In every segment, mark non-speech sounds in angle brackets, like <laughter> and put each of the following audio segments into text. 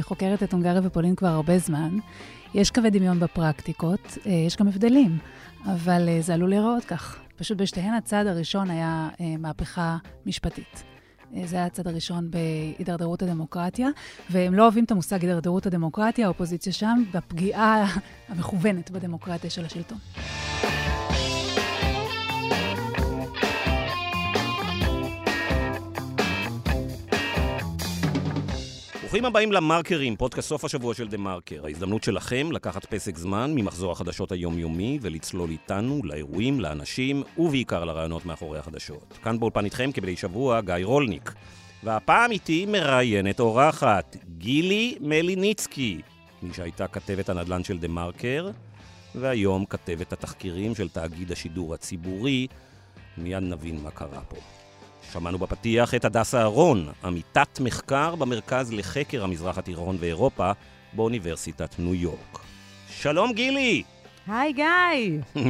אני חוקרת את הונגריה ופולין כבר הרבה זמן. יש קווי דמיון בפרקטיקות, אה, יש גם הבדלים, אבל אה, זה עלול להיראות כך. פשוט בשתיהן הצעד הראשון היה אה, מהפכה משפטית. זה היה הצד הראשון בהידרדרות הדמוקרטיה, והם לא אוהבים את המושג הידרדרות הדמוקרטיה, האופוזיציה שם, בפגיעה המכוונת בדמוקרטיה של השלטון. ברוכים הבאים למרקרים, פודקאסט סוף השבוע של דה מרקר. ההזדמנות שלכם לקחת פסק זמן ממחזור החדשות היומיומי ולצלול איתנו לאירועים, לאנשים ובעיקר לרעיונות מאחורי החדשות. כאן באולפן איתכם כמדי שבוע גיא רולניק. והפעם איתי מראיינת אורחת, גילי מליניצקי, מי שהייתה כתבת הנדל"ן של דה מרקר, והיום כתבת התחקירים של תאגיד השידור הציבורי. מיד נבין מה קרה פה. שמענו בפתיח את הדס אהרון, עמיתת מחקר במרכז לחקר המזרח התיכון ואירופה באוניברסיטת ניו יורק. שלום גילי! היי גיא! <laughs>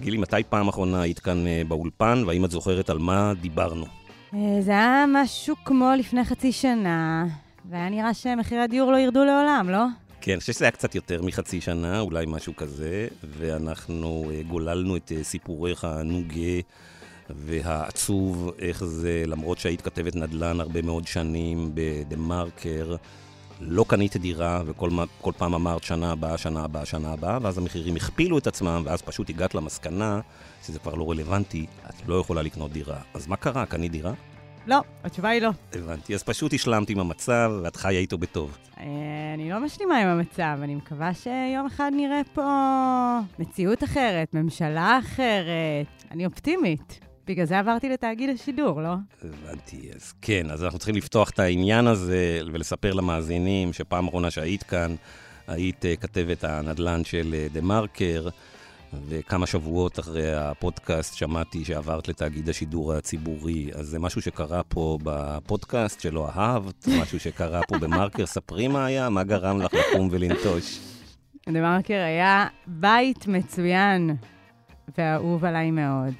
גילי, מתי פעם אחרונה היית כאן אה, באולפן, והאם את זוכרת על מה דיברנו? אה, זה היה משהו כמו לפני חצי שנה, והיה נראה שמחירי הדיור לא ירדו לעולם, לא? כן, אני חושב שזה היה קצת יותר מחצי שנה, אולי משהו כזה, ואנחנו אה, גוללנו את סיפוריך הנוגה. והעצוב איך זה, למרות שהיית כתבת נדל"ן הרבה מאוד שנים בדה מרקר, לא קנית דירה, וכל פעם אמרת שנה הבאה, שנה הבאה, שנה הבאה, ואז המחירים הכפילו את עצמם, ואז פשוט הגעת למסקנה שזה כבר לא רלוונטי, את לא יכולה לקנות דירה. אז מה קרה? קנית דירה? לא, התשובה היא לא. הבנתי, אז פשוט השלמת עם המצב, ואת חיה איתו בטוב. אה, אני לא משלימה עם המצב, אני מקווה שיום אחד נראה פה מציאות אחרת, ממשלה אחרת. אני אופטימית. בגלל זה עברתי לתאגיד השידור, לא? הבנתי, אז כן, אז אנחנו צריכים לפתוח את העניין הזה ולספר למאזינים שפעם אחרונה שהיית כאן, היית uh, כתבת הנדל"ן של uh, דה מרקר, וכמה שבועות אחרי הפודקאסט שמעתי שעברת לתאגיד השידור הציבורי. אז זה משהו שקרה פה בפודקאסט שלא אהבת, משהו שקרה פה במרקר. ספרי מה היה, מה גרם לך לקום ולנטוש. דה מרקר היה בית מצוין ואהוב עליי מאוד.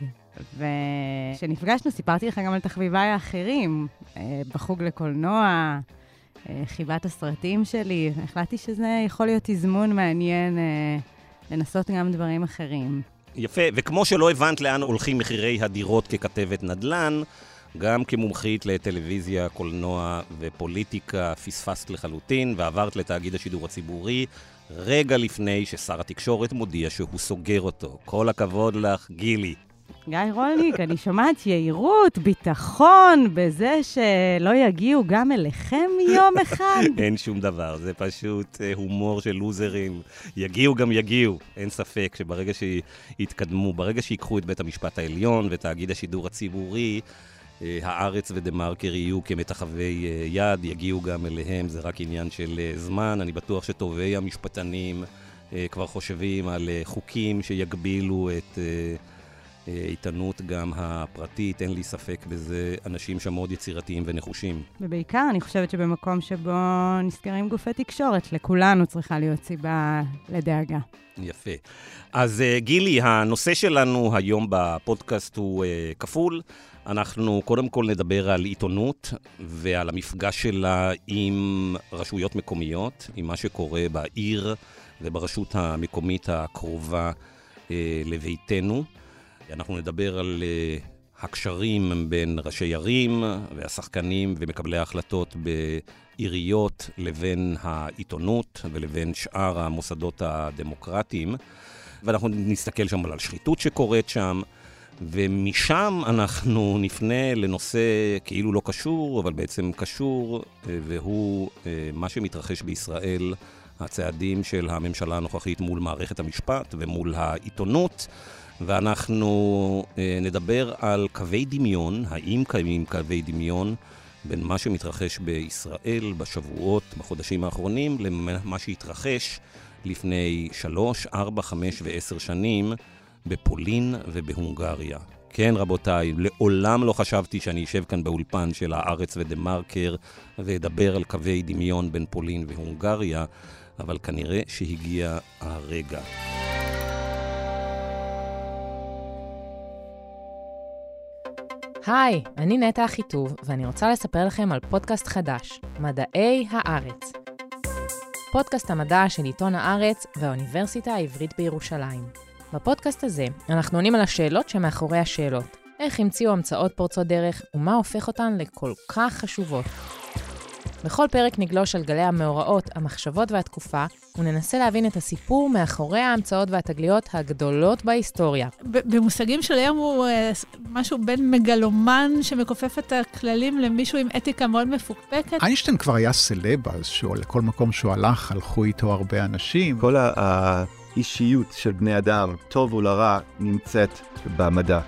וכשנפגשנו סיפרתי לך גם על תחביביי האחרים, אה, בחוג לקולנוע, אה, חיבת הסרטים שלי. החלטתי שזה יכול להיות תזמון מעניין אה, לנסות גם דברים אחרים. יפה, וכמו שלא הבנת לאן הולכים מחירי הדירות ככתבת נדל"ן, גם כמומחית לטלוויזיה, קולנוע ופוליטיקה, פספסת לחלוטין ועברת לתאגיד השידור הציבורי רגע לפני ששר התקשורת מודיע שהוא סוגר אותו. כל הכבוד לך, גילי. גיא רולניק, אני שומעת יהירות, ביטחון, בזה שלא יגיעו גם אליכם יום אחד. <laughs> אין שום דבר, זה פשוט אה, הומור של לוזרים. יגיעו גם יגיעו, אין ספק שברגע שיתקדמו, ברגע שיקחו את בית המשפט העליון ותאגיד השידור הציבורי, אה, הארץ ודה מרקר יהיו כמתחווי אה, יד, יגיעו גם אליהם, זה רק עניין של זמן. אני בטוח שטובי המשפטנים כבר חושבים על חוקים שיגבילו את... העיתונות גם הפרטית, אין לי ספק בזה, אנשים שם מאוד יצירתיים ונחושים. ובעיקר, אני חושבת שבמקום שבו נסגרים גופי תקשורת, לכולנו צריכה להיות סיבה לדאגה. יפה. אז uh, גילי, הנושא שלנו היום בפודקאסט הוא uh, כפול. אנחנו קודם כל נדבר על עיתונות ועל המפגש שלה עם רשויות מקומיות, עם מה שקורה בעיר וברשות המקומית הקרובה uh, לביתנו. אנחנו נדבר על uh, הקשרים בין ראשי ערים והשחקנים ומקבלי ההחלטות בעיריות לבין העיתונות ולבין שאר המוסדות הדמוקרטיים. ואנחנו נסתכל שם על השחיתות שקורית שם, ומשם אנחנו <laughs> נפנה לנושא כאילו לא קשור, אבל בעצם קשור, אה, והוא אה, מה שמתרחש בישראל, הצעדים של הממשלה הנוכחית מול מערכת המשפט ומול העיתונות. ואנחנו אה, נדבר על קווי דמיון, האם קיימים קווי דמיון בין מה שמתרחש בישראל בשבועות, בחודשים האחרונים, למה שהתרחש לפני שלוש, ארבע, חמש ועשר שנים בפולין ובהונגריה. כן, רבותיי, לעולם לא חשבתי שאני אשב כאן באולפן של הארץ ודה מרקר ואדבר על קווי דמיון בין פולין והונגריה, אבל כנראה שהגיע הרגע. היי, אני נטע אחיטוב, ואני רוצה לספר לכם על פודקאסט חדש, מדעי הארץ. פודקאסט המדע של עיתון הארץ והאוניברסיטה העברית בירושלים. בפודקאסט הזה אנחנו עונים על השאלות שמאחורי השאלות. איך המציאו המצאות פורצות דרך ומה הופך אותן לכל כך חשובות. בכל פרק נגלוש על גלי המאורעות, המחשבות והתקופה, וננסה להבין את הסיפור מאחורי ההמצאות והתגליות הגדולות בהיסטוריה. במושגים של היום הוא uh, משהו בין מגלומן שמכופף את הכללים למישהו עם אתיקה מאוד מפוקפקת. איינשטיין כבר היה סלב אז, לכל מקום שהוא הלך, הלכו איתו הרבה אנשים. כל האישיות של בני אדם, טוב ולרע, נמצאת במדע.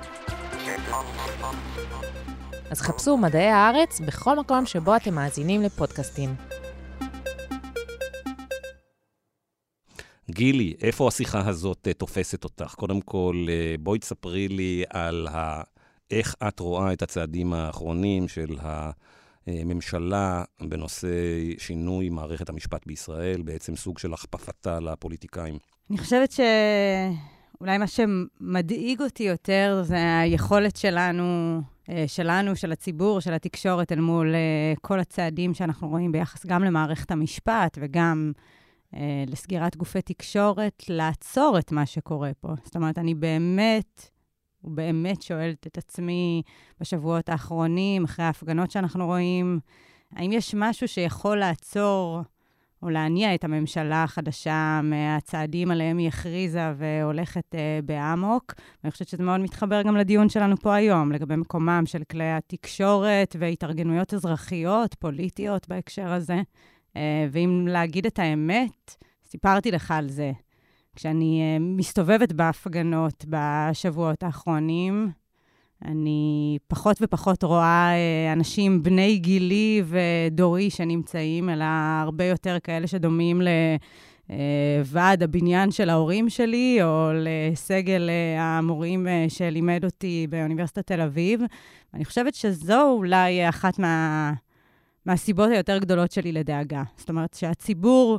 אז חפשו מדעי הארץ בכל מקום שבו אתם מאזינים לפודקאסטים. גילי, איפה השיחה הזאת אה, תופסת אותך? קודם כל, אה, בואי תספרי לי על ה... איך את רואה את הצעדים האחרונים של הממשלה בנושא שינוי מערכת המשפט בישראל, בעצם סוג של הכפפתה לפוליטיקאים. אני חושבת שאולי מה שמדאיג אותי יותר זה היכולת שלנו שלנו, של הציבור, של התקשורת, אל מול אה, כל הצעדים שאנחנו רואים ביחס גם למערכת המשפט וגם אה, לסגירת גופי תקשורת, לעצור את מה שקורה פה. זאת אומרת, אני באמת, ובאמת שואלת את עצמי בשבועות האחרונים, אחרי ההפגנות שאנחנו רואים, האם יש משהו שיכול לעצור או להניע את הממשלה החדשה מהצעדים עליהם היא הכריזה והולכת אה, באמוק. ואני חושבת שזה מאוד מתחבר גם לדיון שלנו פה היום, לגבי מקומם של כלי התקשורת והתארגנויות אזרחיות, פוליטיות בהקשר הזה. אה, ואם להגיד את האמת, סיפרתי לך על זה. כשאני אה, מסתובבת בהפגנות בשבועות האחרונים, אני פחות ופחות רואה אה, אנשים בני גילי ודורי שנמצאים, אלא הרבה יותר כאלה שדומים לוועד הבניין של ההורים שלי, או לסגל אה, המורים אה, שלימד אותי באוניברסיטת תל אביב. אני חושבת שזו אולי אחת מה, מהסיבות היותר גדולות שלי לדאגה. זאת אומרת, שהציבור...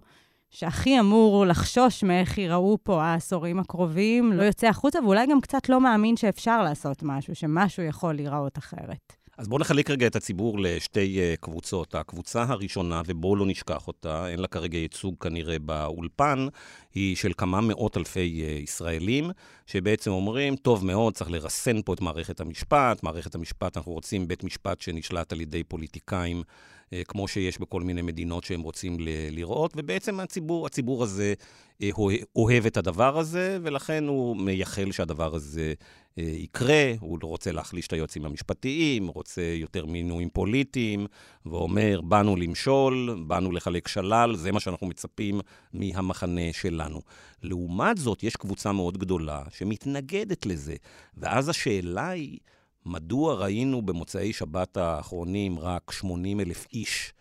שהכי אמור לחשוש מאיך ייראו פה העשורים הקרובים, לא יוצא החוצה, ואולי גם קצת לא מאמין שאפשר לעשות משהו, שמשהו יכול להיראות אחרת. אז בואו נחלק רגע את הציבור לשתי uh, קבוצות. הקבוצה הראשונה, ובואו לא נשכח אותה, אין לה כרגע ייצוג כנראה באולפן, היא של כמה מאות אלפי uh, ישראלים, שבעצם אומרים, טוב מאוד, צריך לרסן פה את מערכת המשפט. מערכת המשפט, אנחנו רוצים בית משפט שנשלט על ידי פוליטיקאים אה, כמו שיש בכל מיני מדינות שהם רוצים ל- לראות, ובעצם הציבור, הציבור הזה אה, אוהב את הדבר הזה, ולכן הוא מייחל שהדבר הזה אה, יקרה, הוא רוצה להחליש את היועצים המשפטיים, רוצה יותר מינויים פוליטיים, ואומר, באנו למשול, באנו לחלק שלל, זה מה שאנחנו מצפים מהמחנה שלנו. לעומת זאת, יש קבוצה מאוד גדולה שמתנגדת לזה, ואז השאלה היא, מדוע ראינו במוצאי שבת האחרונים רק 80 אלף איש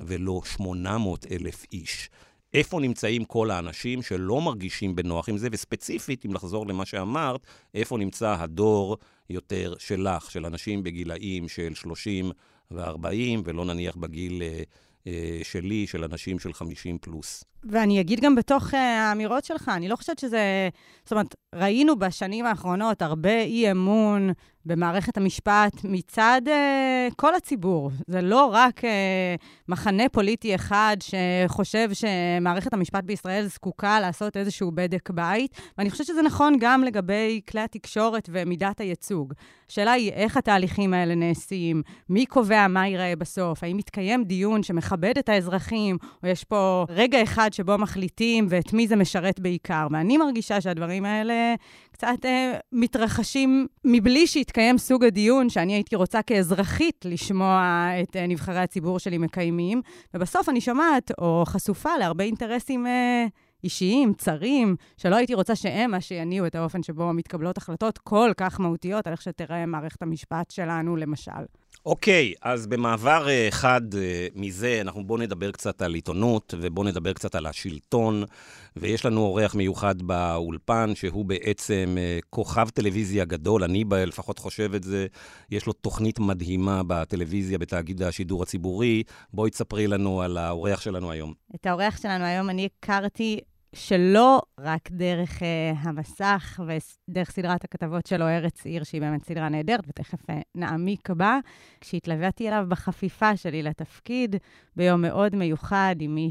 ולא 800 אלף איש? איפה נמצאים כל האנשים שלא מרגישים בנוח עם זה, וספציפית, אם לחזור למה שאמרת, איפה נמצא הדור יותר שלך, של אנשים בגילאים של 30 ו-40, ולא נניח בגיל אה, אה, שלי, של אנשים של 50 פלוס. ואני אגיד גם בתוך אה, האמירות שלך, אני לא חושבת שזה... זאת אומרת, ראינו בשנים האחרונות הרבה אי-אמון במערכת המשפט מצד uh, כל הציבור. זה לא רק uh, מחנה פוליטי אחד שחושב שמערכת המשפט בישראל זקוקה לעשות איזשהו בדק בית, ואני חושבת שזה נכון גם לגבי כלי התקשורת ומידת הייצוג. השאלה היא איך התהליכים האלה נעשים, מי קובע מה ייראה בסוף, האם מתקיים דיון שמכבד את האזרחים, או יש פה רגע אחד שבו מחליטים ואת מי זה משרת בעיקר. ואני מרגישה שהדברים האלה קצת אה, מתרחשים מבלי שהתקיים סוג הדיון שאני הייתי רוצה כאזרחית לשמוע את אה, נבחרי הציבור שלי מקיימים, ובסוף אני שומעת או חשופה להרבה אינטרסים אה, אישיים, צרים, שלא הייתי רוצה שהם מה שיניעו את האופן שבו מתקבלות החלטות כל כך מהותיות על איך שתראה מערכת המשפט שלנו, למשל. אוקיי, okay, אז במעבר uh, אחד uh, מזה, אנחנו בואו נדבר קצת על עיתונות, ובואו נדבר קצת על השלטון, ויש לנו אורח מיוחד באולפן, שהוא בעצם uh, כוכב טלוויזיה גדול, אני לפחות חושב את זה, יש לו תוכנית מדהימה בטלוויזיה, בתאגיד השידור הציבורי. בואי תספרי לנו על האורח שלנו היום. את האורח שלנו היום אני הכרתי שלא רק דרך uh, המסך ודרך סדרת הכתבות שלו, ארץ עיר, שהיא באמת סדרה נהדרת, ותכף uh, נעמיק בה, כשהתלוויתי אליו בחפיפה שלי לתפקיד, ביום מאוד מיוחד עם מי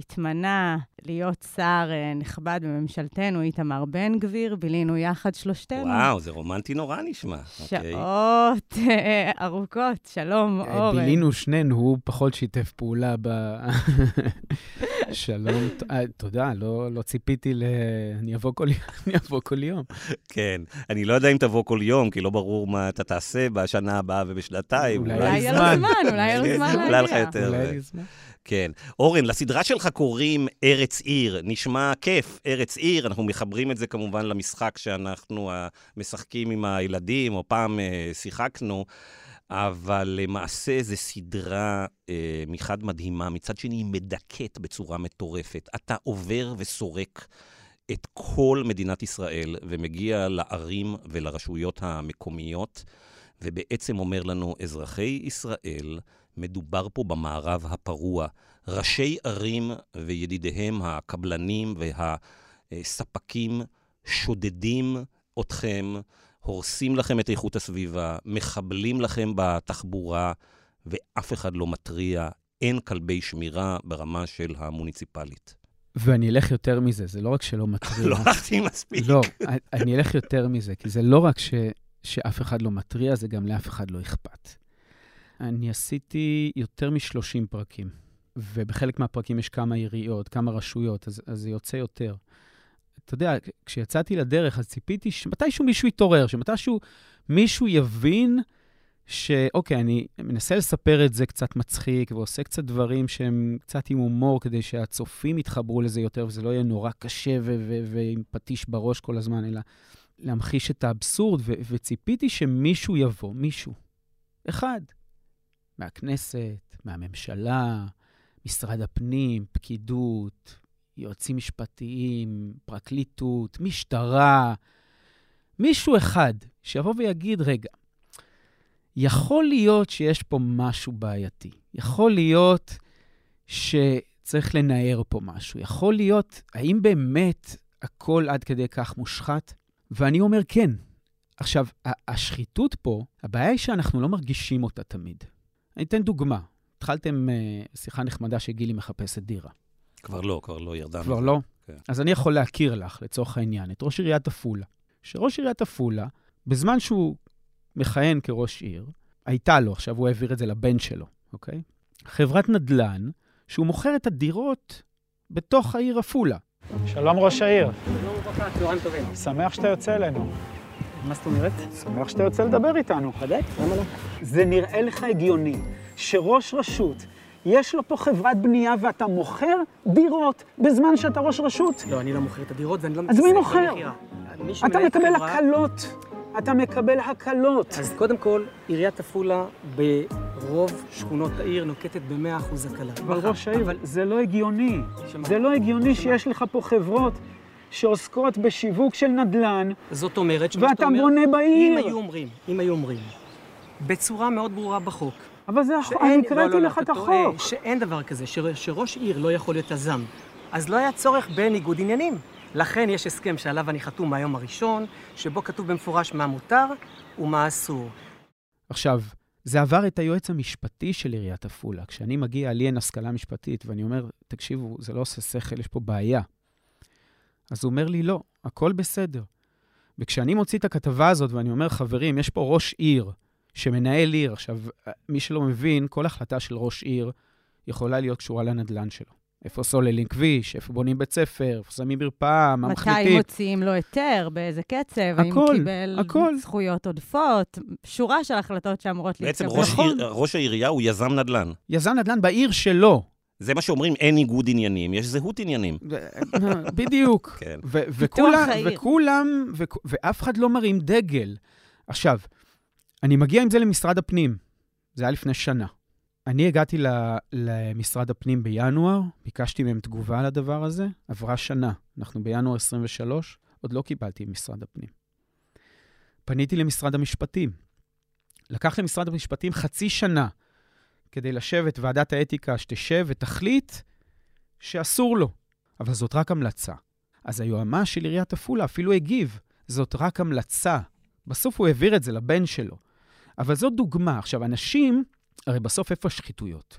התמנה להיות שר אה, נכבד בממשלתנו, איתמר בן גביר, בילינו יחד שלושתנו. וואו, זה רומנטי נורא נשמע. אוקיי. שעות אה, ארוכות, שלום, אה, אורן. בילינו שנינו, הוא פחות שיתף פעולה ב... שלום, תודה, לא לא ציפיתי ל... אני אבוא כל יום, אני אבוא כל יום. כן. אני לא יודע אם תבוא כל יום, כי לא ברור מה אתה תעשה בשנה הבאה ובשנתיים. אולי אולי היה יהיה. לו זמן, אולי יהיה לו <laughs> זמן אולי יהיה לך להגיע. יותר. אולי לי זמן. כן. אורן, לסדרה שלך קוראים ארץ עיר. נשמע כיף, ארץ עיר. אנחנו מחברים את זה כמובן למשחק שאנחנו אה, משחקים עם הילדים, או פעם אה, שיחקנו. אבל למעשה זו סדרה אה, מחד מדהימה, מצד שני היא מדכאת בצורה מטורפת. אתה עובר וסורק את כל מדינת ישראל ומגיע לערים ולרשויות המקומיות, ובעצם אומר לנו, אזרחי ישראל, מדובר פה במערב הפרוע. ראשי ערים וידידיהם, הקבלנים והספקים, שודדים אתכם, הורסים לכם את איכות הסביבה, מחבלים לכם בתחבורה, ואף אחד לא מתריע. אין כלבי שמירה ברמה של המוניציפלית. ואני אלך יותר מזה, זה לא רק שלא מתריע. <laughs> לא הלכתי מספיק. לא, אני אלך יותר מזה, כי זה לא רק ש, שאף אחד לא מתריע, זה גם לאף אחד לא אכפת. אני עשיתי יותר מ-30 פרקים, ובחלק מהפרקים יש כמה עיריות, כמה רשויות, אז, אז זה יוצא יותר. אתה יודע, כשיצאתי לדרך, אז ציפיתי שמתישהו מישהו יתעורר, שמתישהו מישהו יבין שאוקיי, אני מנסה לספר את זה קצת מצחיק, ועושה קצת דברים שהם קצת עם הומור, כדי שהצופים יתחברו לזה יותר, וזה לא יהיה נורא קשה ועם פטיש בראש כל הזמן, אלא להמחיש את האבסורד, וציפיתי שמישהו יבוא, מישהו, אחד, מהכנסת, מהממשלה, משרד הפנים, פקידות, יועצים משפטיים, פרקליטות, משטרה, מישהו אחד שיבוא ויגיד, רגע, יכול להיות שיש פה משהו בעייתי. יכול להיות שצריך לנער פה משהו. יכול להיות, האם באמת הכל עד כדי כך מושחת? ואני אומר כן. עכשיו, השחיתות פה, הבעיה היא שאנחנו לא מרגישים אותה תמיד. אני אתן דוגמה. התחלתם uh, שיחה נחמדה שגילי מחפשת דירה. כבר לא, כבר לא ירדה. כבר. לא? כן. אז אני יכול להכיר לך, לצורך העניין, את ראש עיריית עפולה. שראש עיריית עפולה, בזמן שהוא מכהן כראש עיר, הייתה לו, עכשיו הוא העביר את זה לבן שלו, אוקיי? חברת נדל"ן, שהוא מוכר את הדירות בתוך העיר עפולה. שלום ראש העיר, שלום וברכה, צהריים טובים. שמח שאתה יוצא אלינו. מה זאת אומרת? שמח שאתה יוצא לדבר איתנו. ודאי, למה לא? זה נראה לך הגיוני שראש רשות, יש לו פה חברת בנייה ואתה מוכר דירות בזמן שאתה ראש רשות? לא, אני לא מוכר את הדירות ואני לא אז מי מתעסק מוכר? במכירה. מי אתה שמנהל את מקבל הקלות. אתה מקבל הקלות. אז קודם כל, עיריית עפולה ברוב שכונות העיר נוקטת ב-100% הקלה. אבל. ראש העיר, אבל זה לא הגיוני. שמה? זה לא הגיוני שמה? שיש לך פה חברות שעוסקות בשיווק של נדל"ן, זאת אומרת, שמה שאתה ואתה אומר, בונה אם בעיר. היו אומרים, אם היו אומרים, בצורה מאוד ברורה בחוק, אבל זה החוק, שאין- אני לא, הקראתי לא, לא, לך את אתה טועה, החוק. שאין דבר כזה, ש- שראש עיר לא יכול להיות יזם. אז לא היה צורך בניגוד עניינים. לכן יש הסכם שעליו אני חתום מהיום הראשון, שבו כתוב במפורש מה מותר ומה אסור. עכשיו, זה עבר את היועץ המשפטי של עיריית עפולה. כשאני מגיע, לי אין השכלה משפטית, ואני אומר, תקשיבו, זה לא עושה שכל, יש פה בעיה. אז הוא אומר לי, לא, הכל בסדר. וכשאני מוציא את הכתבה הזאת ואני אומר, חברים, יש פה ראש עיר שמנהל עיר. עכשיו, מי שלא מבין, כל החלטה של ראש עיר יכולה להיות קשורה לנדל"ן שלו. איפה סוללים כביש, איפה בונים בית ספר, איפה שמים מרפאה, מה מתי מחליטים. מוציאים לו היתר, באיזה קצב, האם הכל, הוא קיבל הכל. זכויות עודפות, שורה של החלטות שאמורות בעצם להתקבל. ראש, נכון. עיר, ראש העירייה הוא יזם נדל"ן. יזם נדל"ן בעיר שלו. זה מה שאומרים, אין ניגוד עניינים, יש זהות עניינים. <laughs> בדיוק. כן. ו- וכולם. וכולם, וכ- ואף אחד לא מרים דגל. עכשיו, אני מגיע עם זה למשרד הפנים. זה היה לפני שנה. אני הגעתי ל- למשרד הפנים בינואר, ביקשתי מהם תגובה על הדבר הזה, עברה שנה. אנחנו בינואר 23, עוד לא קיבלתי ממשרד הפנים. פניתי למשרד המשפטים. לקח למשרד המשפטים חצי שנה כדי לשבת ועדת האתיקה שתשב ותחליט שאסור לו. אבל זאת רק המלצה. אז היועמ"ש של עיריית עפולה אפילו הגיב, זאת רק המלצה. בסוף הוא העביר את זה לבן שלו. אבל זאת דוגמה. עכשיו, אנשים, הרי בסוף איפה השחיתויות?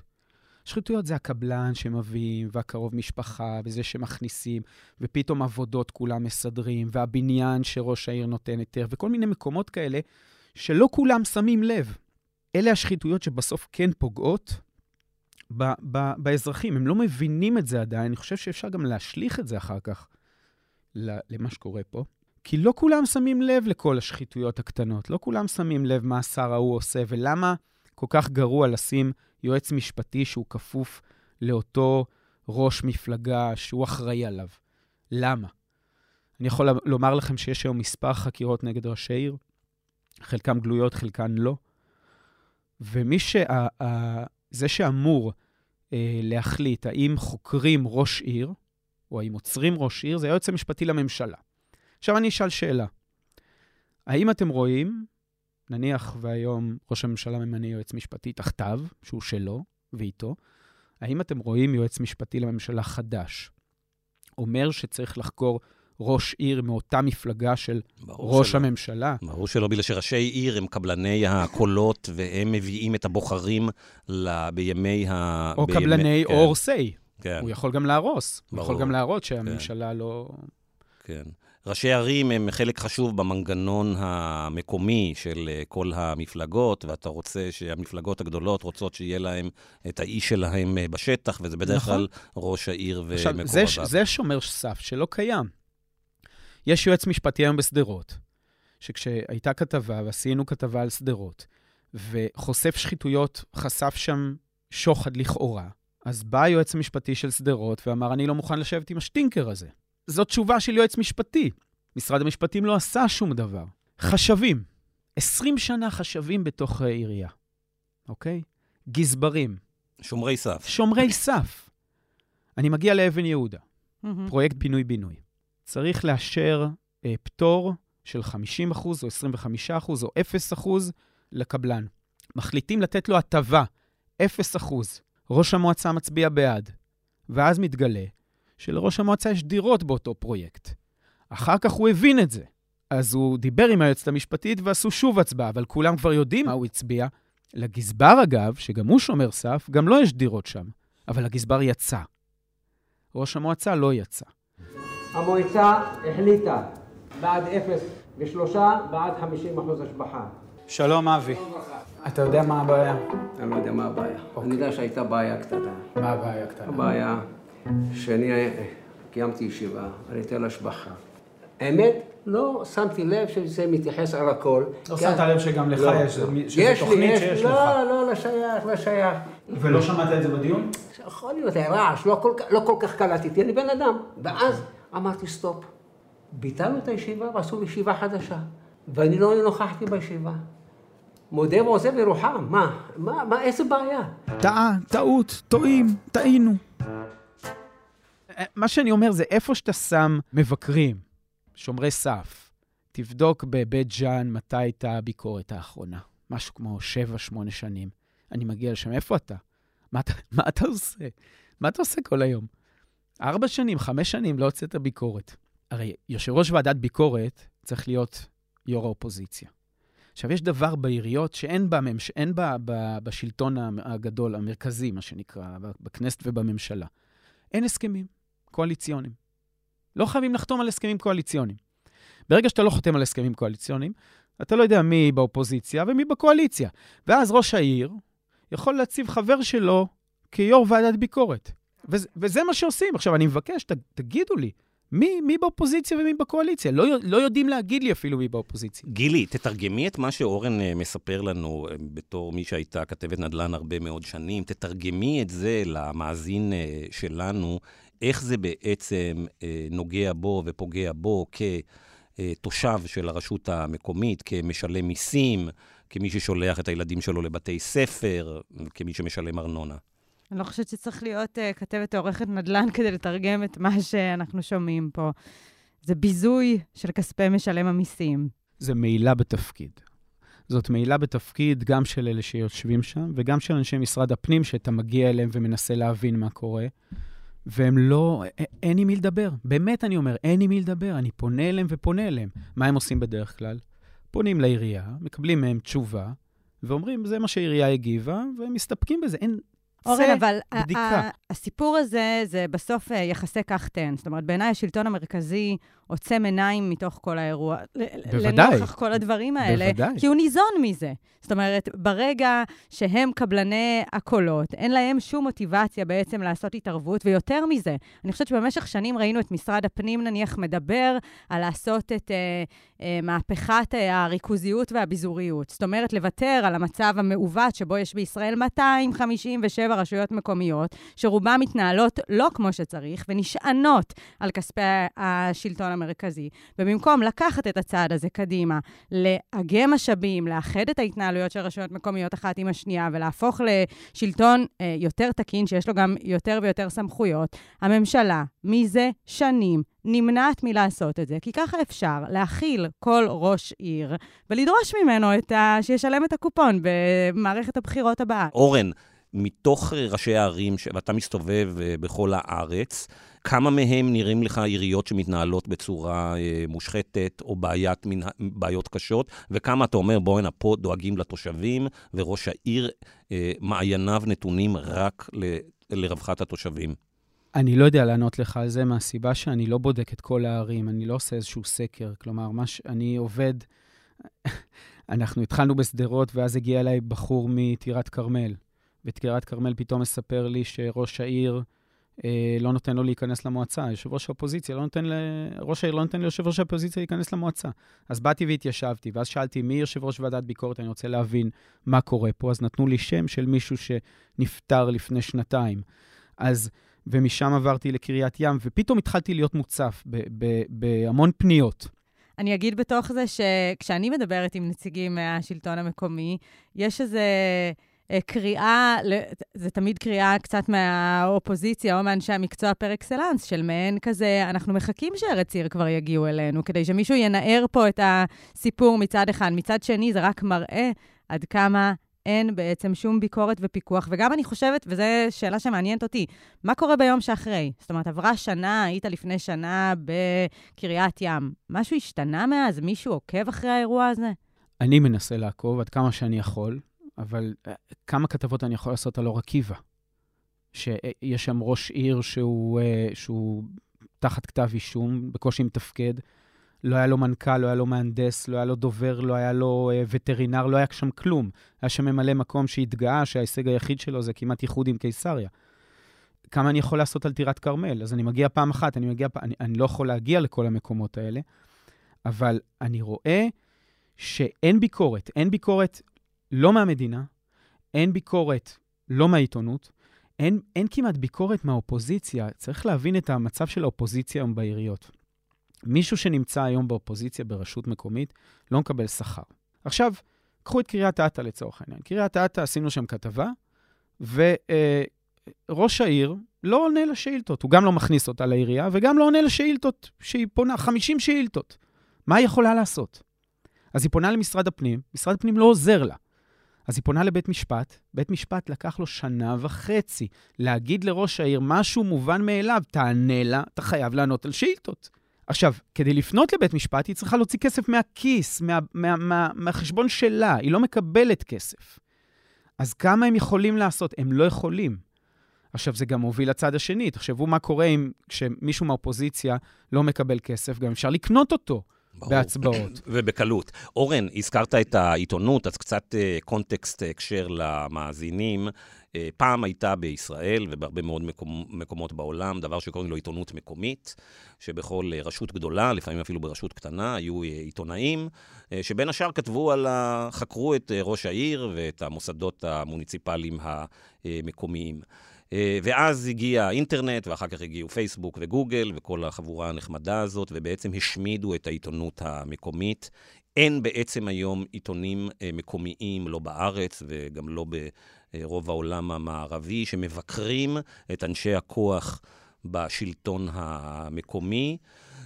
שחיתויות זה הקבלן שמביאים, והקרוב משפחה, וזה שמכניסים, ופתאום עבודות כולם מסדרים, והבניין שראש העיר נותן היתר, וכל מיני מקומות כאלה שלא כולם שמים לב. אלה השחיתויות שבסוף כן פוגעות ב- ב- באזרחים. הם לא מבינים את זה עדיין, אני חושב שאפשר גם להשליך את זה אחר כך למה שקורה פה. כי לא כולם שמים לב לכל השחיתויות הקטנות, לא כולם שמים לב מה השר ההוא עושה, ולמה כל כך גרוע לשים יועץ משפטי שהוא כפוף לאותו ראש מפלגה שהוא אחראי עליו. למה? אני יכול לומר לכם שיש היום מספר חקירות נגד ראשי עיר, חלקן גלויות, חלקן לא. ומי ש... זה שאמור אה, להחליט האם חוקרים ראש עיר, או האם עוצרים ראש עיר, זה היועץ המשפטי לממשלה. עכשיו אני אשאל שאלה. האם אתם רואים, נניח והיום ראש הממשלה ממנה יועץ משפטי תחתיו, שהוא שלו ואיתו, האם אתם רואים יועץ משפטי לממשלה חדש אומר שצריך לחקור ראש עיר מאותה מפלגה של ראש שלא. הממשלה. ברור שלא, בגלל שראשי עיר הם קבלני הקולות, והם מביאים את הבוחרים ל... בימי ה... או בימי... קבלני כן. אורסי. כן. הוא יכול גם להרוס. ברור. הוא יכול גם להראות שהממשלה כן. לא... כן. ראשי ערים הם חלק חשוב במנגנון המקומי של אה, כל המפלגות, ואתה רוצה שהמפלגות הגדולות רוצות שיהיה להם את האיש שלהם אה, בשטח, וזה בדרך נכון. כלל ראש העיר ומקורביו. זה, זה שומר סף שלא קיים. יש יועץ משפטי היום בשדרות, שכשהייתה כתבה, ועשינו כתבה על שדרות, וחושף שחיתויות, חשף שם שוחד לכאורה, אז בא היועץ המשפטי של שדרות ואמר, אני לא מוכן לשבת עם השטינקר הזה. זאת תשובה של יועץ משפטי. משרד המשפטים לא עשה שום דבר. חשבים, 20 שנה חשבים בתוך העירייה, אוקיי? גזברים. שומרי סף. שומרי סף. אני מגיע לאבן יהודה, פרויקט פינוי-בינוי. צריך לאשר אה, פטור של 50% או 25% או 0% לקבלן. מחליטים לתת לו הטבה, 0%. ראש המועצה מצביע בעד, ואז מתגלה שלראש המועצה יש דירות באותו פרויקט. אחר כך הוא הבין את זה. אז הוא דיבר עם היועצת המשפטית ועשו שוב הצבעה, אבל כולם כבר יודעים מה הוא הצביע. לגזבר, אגב, שגם הוא שומר סף, גם לו לא יש דירות שם, אבל הגזבר יצא. ראש המועצה לא יצא. המועצה החליטה בעד אפס ושלושה, בעד 50 אחוז השבחה. שלום, אבי. אתה יודע מה הבעיה? אני לא יודע מה הבעיה. אוקיי. אני יודע שהייתה בעיה קטנה. מה הבעיה הקטנה? הבעיה שאני קיימתי ישיבה על היטל השבחה. האמת, לא שמתי לב שזה מתייחס על הכל. לא שמת לב שגם לך לא, יש, לא. שזה יש תוכנית לי, שיש לא, לך. לא, לא, לא שייך, לא שייך. ולא שמעת את זה בדיון? יכול להיות, היה רעש, לא כל, לא כל כך קלטתי, אני בן אדם. ואז אמרתי, סטופ. ביטלנו את הישיבה ועשו ישיבה חדשה. ואני לא נוכחתי בישיבה. מודה ועוזב ירוחם, מה, מה, מה, איזה בעיה? טעה, טעות, טועים, טעינו. מה שאני אומר זה, איפה שאתה שם מבקרים, שומרי סף, תבדוק בבית ג'אן מתי הייתה הביקורת האחרונה. משהו כמו 7-8 שנים. אני מגיע לשם, איפה אתה? מה אתה, מה אתה עושה? מה אתה עושה כל היום? ארבע שנים, חמש שנים לא הוצאת ביקורת. הרי יושב ראש ועדת ביקורת צריך להיות יו"ר האופוזיציה. עכשיו, יש דבר בעיריות שאין בה, ממש... בה ב... בשלטון הגדול, המרכזי, מה שנקרא, בכנסת ובממשלה. אין הסכמים קואליציוניים. לא חייבים לחתום על הסכמים קואליציוניים. ברגע שאתה לא חותם על הסכמים קואליציוניים, אתה לא יודע מי באופוזיציה ומי בקואליציה. ואז ראש העיר יכול להציב חבר שלו כיו"ר ועדת ביקורת. וזה, מה שעושים. עכשיו, אני מבקש, ת, תגידו לי, מי, מי באופוזיציה ומי בקואליציה? לא, לא יודעים להגיד לי אפילו מי באופוזיציה. גילי, תתרגמי את מה שאורן uh, מספר לנו uh, בתור מי שהייתה כתבת נדל"ן הרבה מאוד שנים. תתרגמי את זה למאזין uh, שלנו, איך זה בעצם נוגע בו ופוגע בו כתושב של הרשות המקומית, כמשלם מיסים, כמי ששולח את הילדים שלו לבתי ספר, כמי שמשלם ארנונה. אני לא חושבת שצריך להיות uh, כתבת עורכת נדל"ן כדי לתרגם את מה שאנחנו שומעים פה. זה ביזוי של כספי משלם המיסים. זה מעילה בתפקיד. זאת מעילה בתפקיד גם של אלה שיושבים שם, וגם של אנשי משרד הפנים, שאתה מגיע אליהם ומנסה להבין מה קורה, והם לא, אין עם מי לדבר. באמת, אני אומר, אין עם מי לדבר. אני פונה אליהם ופונה אליהם. מה הם עושים בדרך כלל? פונים לעירייה, מקבלים מהם תשובה, ואומרים, זה מה שהעירייה הגיבה, והם מסתפקים בזה. אין, אורן, אבל בדיקה. הסיפור הזה, זה בסוף אה, יחסי כך תן. זאת אומרת, בעיניי השלטון המרכזי עוצם עיניים מתוך כל האירוע. בוודאי. לנוכח כל הדברים האלה. בוודאי. כי הוא ניזון מזה. זאת אומרת, ברגע שהם קבלני הקולות, אין להם שום מוטיבציה בעצם לעשות התערבות, ויותר מזה, אני חושבת שבמשך שנים ראינו את משרד הפנים, נניח, מדבר על לעשות את אה, אה, מהפכת אה, הריכוזיות והביזוריות. זאת אומרת, לוותר על המצב המעוות שבו יש בישראל 257 רשויות מקומיות, שרובן מתנהלות לא כמו שצריך, ונשענות על כספי השלטון המרכזי. ובמקום לקחת את הצעד הזה קדימה, לאגם משאבים, לאחד את ההתנהלויות של רשויות מקומיות אחת עם השנייה, ולהפוך לשלטון אה, יותר תקין, שיש לו גם יותר ויותר סמכויות, הממשלה, מזה שנים, נמנעת מלעשות את זה, כי ככה אפשר להכיל כל ראש עיר ולדרוש ממנו את ה... שישלם את הקופון במערכת הבחירות הבאה. אורן, מתוך אה, ראשי הערים, ש- ואתה מסתובב אה, בכל הארץ, כמה מהם נראים לך עיריות שמתנהלות בצורה אה, מושחתת או בעיית, בעיות קשות, וכמה אתה אומר, בואנה, פה דואגים לתושבים, וראש העיר, מעייניו נתונים רק ל, לרווחת התושבים. אני לא יודע לענות לך על זה מהסיבה שאני לא בודק את כל הערים, אני לא עושה איזשהו סקר. כלומר, ש... אני עובד... <laughs> אנחנו התחלנו בשדרות, ואז הגיע אליי בחור מטירת כרמל. בטירת כרמל פתאום מספר לי שראש העיר אה, לא נותן לו להיכנס למועצה. יושב ראש האופוזיציה לא נותן ל... ראש העיר לא נותן ליושב ראש האופוזיציה להיכנס למועצה. אז באתי והתיישבתי, ואז שאלתי מי יושב ראש ועדת ביקורת, אני רוצה להבין מה קורה פה. אז נתנו לי שם של מישהו שנפטר לפני שנתיים. אז... ומשם עברתי לקריית ים, ופתאום התחלתי להיות מוצף בהמון פניות. אני אגיד בתוך זה שכשאני מדברת עם נציגים מהשלטון המקומי, יש איזה קריאה, ל- זה תמיד קריאה קצת מהאופוזיציה או מאנשי המקצוע פר אקסלנס, של מעין כזה, אנחנו מחכים שארץ עיר כבר יגיעו אלינו, כדי שמישהו ינער פה את הסיפור מצד אחד. מצד שני, זה רק מראה עד כמה אין בעצם שום ביקורת ופיקוח. וגם אני חושבת, וזו שאלה שמעניינת אותי, מה קורה ביום שאחרי? זאת אומרת, עברה שנה, היית לפני שנה בקריית ים. משהו השתנה מאז? מישהו עוקב אחרי האירוע הזה? אני מנסה לעקוב עד כמה שאני יכול, אבל אה, כמה כתבות אני יכול לעשות על אור עקיבא? שיש שם ראש עיר שהוא, אה, שהוא תחת כתב אישום, בקושי מתפקד, לא היה לו מנכ"ל, לא היה לו מהנדס, לא היה לו דובר, לא היה לו אה, וטרינר, לא היה שם כלום. היה שם ממלא מקום שהתגאה שההישג היחיד שלו זה כמעט איחוד עם קיסריה. כמה אני יכול לעשות על טירת כרמל? אז אני מגיע פעם אחת, אני מגיע, אני, אני לא יכול להגיע לכל המקומות האלה, אבל אני רואה שאין ביקורת. אין ביקורת לא מהמדינה, אין ביקורת לא מהעיתונות, אין, אין כמעט ביקורת מהאופוזיציה. צריך להבין את המצב של האופוזיציה היום בעיריות. מישהו שנמצא היום באופוזיציה ברשות מקומית לא מקבל שכר. עכשיו, קחו את קריית אתא לצורך העניין. קריית אתא, עשינו שם כתבה, וראש העיר לא עונה לשאילתות. הוא גם לא מכניס אותה לעירייה, וגם לא עונה לשאילתות שהיא פונה, 50 שאילתות. מה היא יכולה לעשות? אז היא פונה למשרד הפנים, משרד הפנים לא עוזר לה. אז היא פונה לבית משפט, בית משפט לקח לו שנה וחצי להגיד לראש העיר משהו מובן מאליו, תענה לה, אתה חייב לענות על שאילתות. עכשיו, כדי לפנות לבית משפט, היא צריכה להוציא כסף מהכיס, מה, מה, מה, מהחשבון שלה, היא לא מקבלת כסף. אז כמה הם יכולים לעשות? הם לא יכולים. עכשיו, זה גם מוביל לצד השני. תחשבו מה קורה אם כשמישהו מהאופוזיציה לא מקבל כסף, גם אפשר לקנות אותו. בהצבעות. <laughs> ובקלות. אורן, הזכרת את העיתונות, אז קצת אה, קונטקסט, הקשר למאזינים. אה, פעם הייתה בישראל ובהרבה מאוד מקומ, מקומות בעולם דבר שקוראים לו עיתונות מקומית, שבכל אה, רשות גדולה, לפעמים אפילו ברשות קטנה, היו אה, עיתונאים, אה, שבין השאר כתבו על ה... חקרו את אה, ראש העיר ואת המוסדות המוניציפליים המקומיים. אה, ואז הגיע האינטרנט, ואחר כך הגיעו פייסבוק וגוגל וכל החבורה הנחמדה הזאת, ובעצם השמידו את העיתונות המקומית. אין בעצם היום עיתונים אה, מקומיים, לא בארץ וגם לא ברוב העולם המערבי, שמבקרים את אנשי הכוח בשלטון המקומי.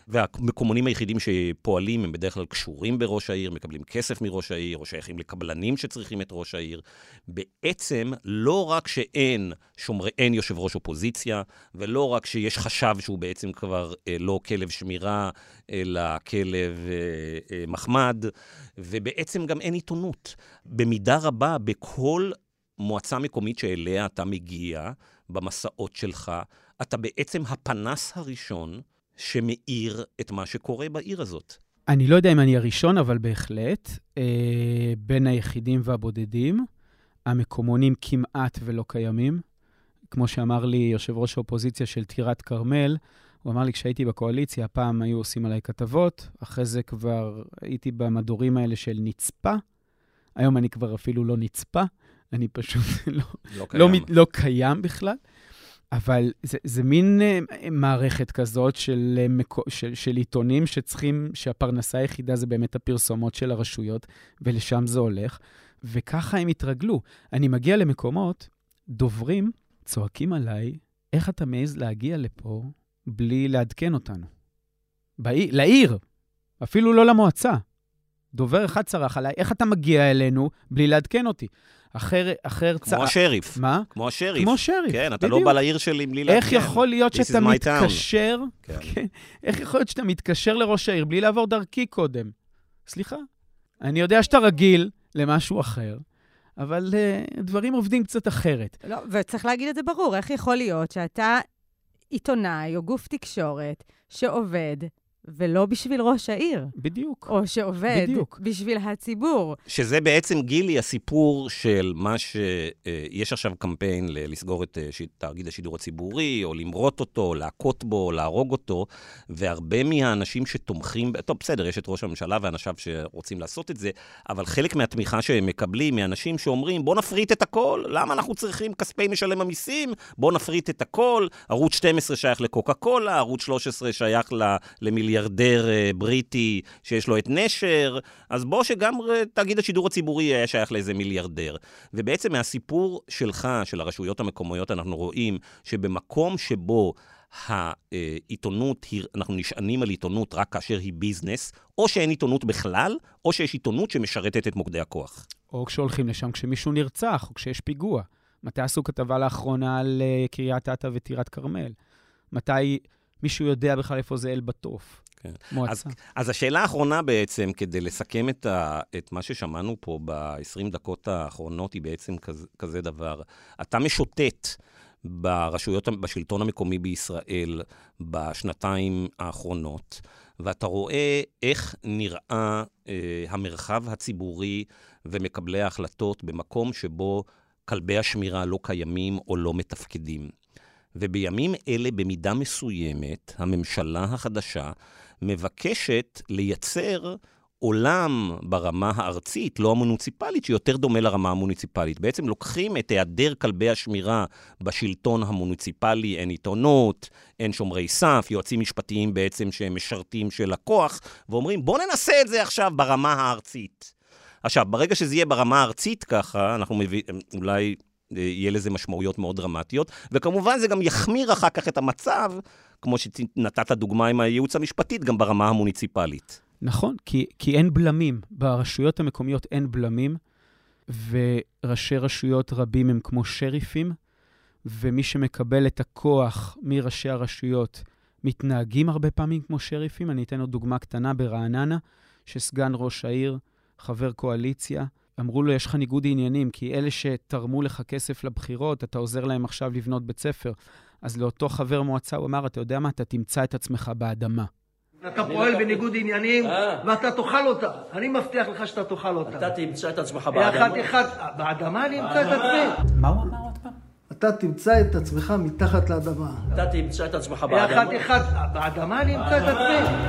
והמקומונים היחידים שפועלים הם בדרך כלל קשורים בראש העיר, מקבלים כסף מראש העיר, או שייכים לקבלנים שצריכים את ראש העיר. בעצם, לא רק שאין שומרי, אין יושב ראש אופוזיציה, ולא רק שיש חשב שהוא בעצם כבר אה, לא כלב שמירה, אלא כלב אה, אה, מחמד, ובעצם גם אין עיתונות. במידה רבה, בכל במועצה מקומית שאליה אתה מגיע, במסעות שלך, אתה בעצם הפנס הראשון שמאיר את מה שקורה בעיר הזאת. אני לא יודע אם אני הראשון, אבל בהחלט, אה, בין היחידים והבודדים, המקומונים כמעט ולא קיימים. כמו שאמר לי יושב ראש האופוזיציה של טירת כרמל, הוא אמר לי, כשהייתי בקואליציה, פעם היו עושים עליי כתבות, אחרי זה כבר הייתי במדורים האלה של נצפה. היום אני כבר אפילו לא נצפה, אני פשוט <laughs> לא, לא לא, קיים. לא קיים בכלל. אבל זה, זה מין uh, מערכת כזאת של, מקו, של, של עיתונים שצריכים, שהפרנסה היחידה זה באמת הפרסומות של הרשויות, ולשם זה הולך, וככה הם התרגלו. אני מגיע למקומות, דוברים צועקים עליי, איך אתה מעז להגיע לפה בלי לעדכן אותנו? בעיר, לעיר, אפילו לא למועצה. דובר אחד צרח עליי, איך אתה מגיע אלינו בלי לעדכן אותי? אחר, אחר כמו השריף. מה? כמו השריף. כמו שריף, כן, אתה בדיוק. לא בא לעיר שלי בלי לעדכן. איך יכול להיות This שאתה. מתקשר, כן. כן, איך יכול להיות שאתה מתקשר לראש העיר בלי לעבור דרכי קודם? סליחה, אני יודע שאתה רגיל למשהו אחר, אבל uh, דברים עובדים קצת אחרת. לא, וצריך להגיד את זה ברור, איך יכול להיות שאתה עיתונאי או גוף תקשורת שעובד, ולא בשביל ראש העיר, בדיוק. או שעובד בדיוק. בשביל הציבור. שזה בעצם, גילי, הסיפור של מה ש... אה, יש עכשיו קמפיין ל- לסגור את אה, ש- תאגיד השידור הציבורי, או למרוט אותו, או להכות בו, או להרוג אותו, והרבה מהאנשים שתומכים, טוב, בסדר, יש את ראש הממשלה ואנשיו שרוצים לעשות את זה, אבל חלק מהתמיכה שהם מקבלים מאנשים שאומרים, בוא נפריט את הכל, למה אנחנו צריכים כספי משלם המיסים? בוא נפריט את הכל. ערוץ 12 שייך לקוקה קולה, ערוץ 13 שייך ל- למיליארדר אה, בריטי שיש לו את נשר, אז בוא שגם אה, תאגיד השידור הציבורי יהיה שייך לאיזה מיליארדר. ובעצם מהסיפור שלך, של הרשויות המקומיות, אנחנו רואים שבמקום שבו העיתונות, אנחנו נשענים על עיתונות רק כאשר היא ביזנס, או שאין עיתונות בכלל, או שיש עיתונות שמשרתת את מוקדי הכוח. או כשהולכים לשם כשמישהו נרצח, או כשיש פיגוע. מתי עשו כתבה לאחרונה על uh, קריית אתא וטירת כרמל? מתי מישהו יודע בכלל איפה זה אל-בטוף? כן. מועצה. אז השאלה האחרונה בעצם, כדי לסכם את, ה, את מה ששמענו פה ב-20 דקות האחרונות, היא בעצם כזה, כזה דבר. אתה משוטט ברשויות, בשלטון המקומי בישראל בשנתיים האחרונות, ואתה רואה איך נראה אה, המרחב הציבורי ומקבלי ההחלטות במקום שבו כלבי השמירה לא קיימים או לא מתפקדים. ובימים אלה, במידה מסוימת, הממשלה החדשה מבקשת לייצר עולם ברמה הארצית, לא המוניציפלית, שיותר דומה לרמה המוניציפלית. בעצם לוקחים את היעדר כלבי השמירה בשלטון המוניציפלי, אין עיתונות, אין שומרי סף, יועצים משפטיים בעצם שהם משרתים של הכוח, ואומרים, בואו ננסה את זה עכשיו ברמה הארצית. עכשיו, ברגע שזה יהיה ברמה הארצית ככה, אנחנו מביאים, אולי אה, יהיה לזה משמעויות מאוד דרמטיות, וכמובן זה גם יחמיר אחר כך את המצב, כמו שנתת דוגמה עם הייעוץ המשפטית, גם ברמה המוניציפלית. נכון, כי, כי אין בלמים. ברשויות המקומיות אין בלמים, וראשי רשויות רבים הם כמו שריפים, ומי שמקבל את הכוח מראשי הרשויות מתנהגים הרבה פעמים כמו שריפים. אני אתן עוד דוגמה קטנה ברעננה, שסגן ראש העיר, חבר קואליציה, אמרו לו, יש לך ניגוד עניינים, כי אלה שתרמו לך כסף לבחירות, אתה עוזר להם עכשיו לבנות בית ספר. אז לאותו חבר מועצה הוא אמר, אתה יודע מה, אתה תמצא את עצמך באדמה. אתה פועל בניגוד עניינים, ואתה תאכל אותה. אני מבטיח לך שאתה תאכל אותה. אתה תמצא את עצמך אחד באדמה. אחד, באדמה אני אמצא את עצמי. מה הוא אמר עוד פעם? אתה תמצא את עצמך מתחת לאדמה. אתה תמצא את עצמך אחד באדמה. אחד, באדמה אני אמצא את עצמי.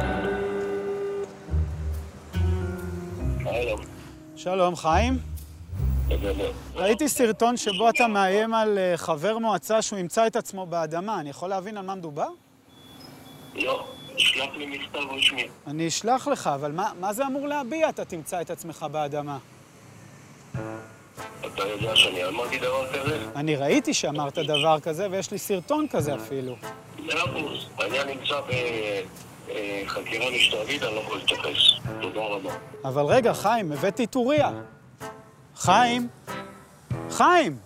שלום, חיים. ראיתי סרטון שבו אתה מאיים על אה, חבר מועצה שהוא ימצא את עצמו באדמה. אני יכול להבין על מה מדובר? לא, שלח לי מכתב רשמי. אני אשלח לך, אבל מה, מה זה אמור להביע, אתה תמצא את עצמך באדמה? אתה יודע שאני אמרתי דבר כזה? אני ראיתי שאמרת דבר כזה, ויש לי סרטון כזה אפילו. מאה אחוז. העניין נמצא בחקירה משטרתית, אני לא יכול להתייחס. תודה רבה. אבל רגע, חיים, הבאתי את אוריה. חיים? חיים!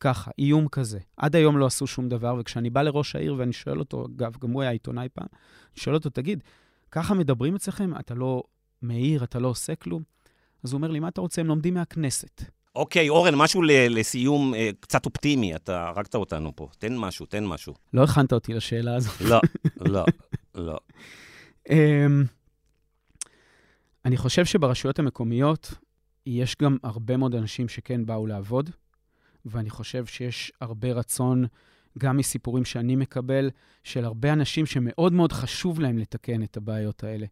ככה, איום כזה. עד היום לא עשו שום דבר, וכשאני בא לראש העיר ואני שואל אותו, אגב, גם הוא היה עיתונאי פעם, אני שואל אותו, תגיד, ככה מדברים אצלכם? אתה לא מעיר, אתה לא עושה כלום? אז הוא אומר לי, מה אתה רוצה? הם לומדים מהכנסת. אוקיי, אורן, משהו לסיום אה, קצת אופטימי. אתה הרגת אותנו פה. תן משהו, תן משהו. לא הכנת אותי לשאלה הזאת. לא, <laughs> לא, לא. אמ, אני חושב שברשויות המקומיות יש גם הרבה מאוד אנשים שכן באו לעבוד, ואני חושב שיש הרבה רצון, גם מסיפורים שאני מקבל, של הרבה אנשים שמאוד מאוד חשוב להם לתקן את הבעיות האלה.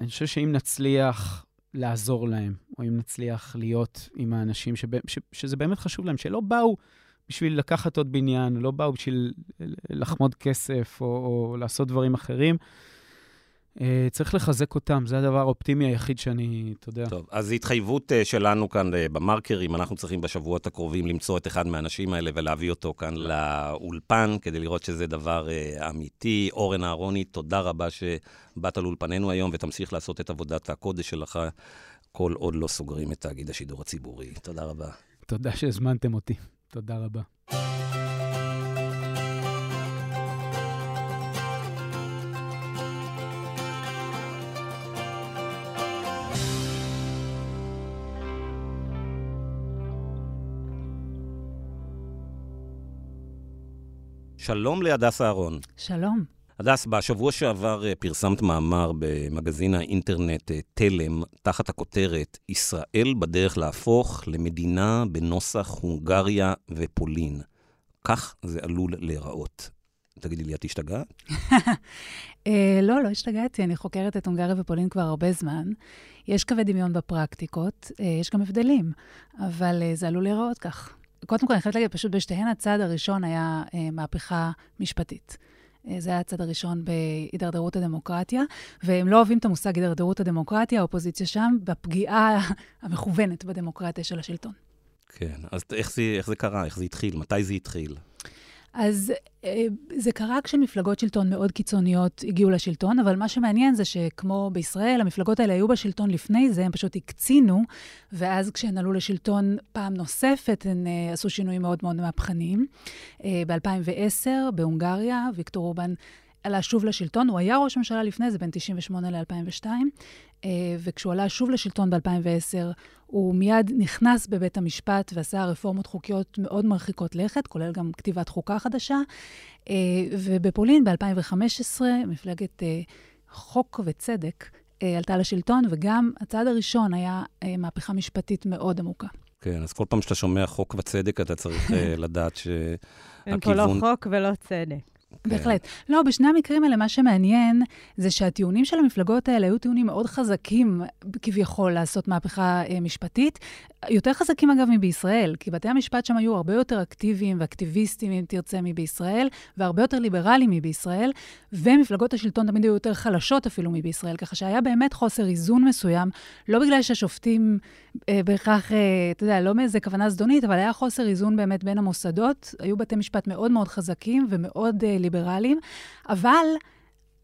אני חושב שאם נצליח לעזור להם, או אם נצליח להיות עם האנשים שבא, ש, שזה באמת חשוב להם, שלא באו בשביל לקחת עוד בניין, לא באו בשביל לחמוד כסף או, או לעשות דברים אחרים, אה, צריך לחזק אותם, זה הדבר האופטימי היחיד שאני, אתה יודע. טוב, אז התחייבות אה, שלנו כאן אה, במרקרים, אנחנו צריכים בשבועות הקרובים למצוא את אחד מהאנשים האלה ולהביא אותו כאן לאולפן, כדי לראות שזה דבר אה, אמיתי. אורן אהרוני, תודה רבה שבאת לאולפנינו היום, ותמשיך לעשות את עבודת הקודש שלך, כל עוד לא סוגרים את תאגיד השידור הציבורי. תודה רבה. תודה שהזמנתם אותי. תודה רבה. שלום להדס אהרון. שלום. הדס, בשבוע שעבר אה, פרסמת מאמר במגזין האינטרנט אה, תלם, תחת הכותרת ישראל בדרך להפוך למדינה בנוסח הונגריה ופולין. כך זה עלול להיראות. תגידי לי, את השתגעת? <laughs> אה, לא, לא השתגעתי, אני חוקרת את הונגריה ופולין כבר הרבה זמן. יש קווי דמיון בפרקטיקות, יש גם הבדלים, אבל זה עלול להיראות כך. קודם כל, אני חייבת להגיד, פשוט בשתיהן הצעד הראשון היה אה, מהפכה משפטית. אה, זה היה הצעד הראשון בהידרדרות הדמוקרטיה, והם לא אוהבים את המושג הידרדרות הדמוקרטיה, האופוזיציה שם, בפגיעה <laughs> המכוונת בדמוקרטיה של השלטון. כן, אז איך זה, איך זה קרה? איך זה התחיל? מתי זה התחיל? אז אה, זה קרה כשמפלגות שלטון מאוד קיצוניות הגיעו לשלטון, אבל מה שמעניין זה שכמו בישראל, המפלגות האלה היו בשלטון לפני זה, הם פשוט הקצינו, ואז כשהן עלו לשלטון פעם נוספת, הן uh, עשו שינויים מאוד מאוד מהפכניים. Uh, ב-2010, בהונגריה, ויקטור אורבן עלה שוב לשלטון, הוא היה ראש ממשלה לפני זה, בין 98 ל-2002, uh, וכשהוא עלה שוב לשלטון ב-2010, הוא מיד נכנס בבית המשפט ועשה רפורמות חוקיות מאוד מרחיקות לכת, כולל גם כתיבת חוקה חדשה. אה, ובפולין ב-2015, מפלגת אה, חוק וצדק אה, עלתה לשלטון, וגם הצעד הראשון היה מהפכה משפטית מאוד עמוקה. כן, אז כל פעם שאתה שומע חוק וצדק, אתה צריך <laughs> לדעת שהכיוון... אין פה לא חוק ולא צדק. כן. בהחלט. לא, בשני המקרים האלה, מה שמעניין זה שהטיעונים של המפלגות האלה היו טיעונים מאוד חזקים, כביכול, לעשות מהפכה אה, משפטית. יותר חזקים, אגב, מבישראל, כי בתי המשפט שם היו הרבה יותר אקטיביים ואקטיביסטיים, אם תרצה, מבישראל, והרבה יותר ליברליים מבישראל, ומפלגות השלטון תמיד היו יותר חלשות אפילו מבישראל, ככה שהיה באמת חוסר איזון מסוים, לא בגלל שהשופטים אה, בהכרח, אה, אתה יודע, לא מאיזה כוונה זדונית, אבל היה חוסר איזון באמת בין המוסדות. היו בתי משפט מאוד מאוד חזקים ומאוד אה, ליברליים, אבל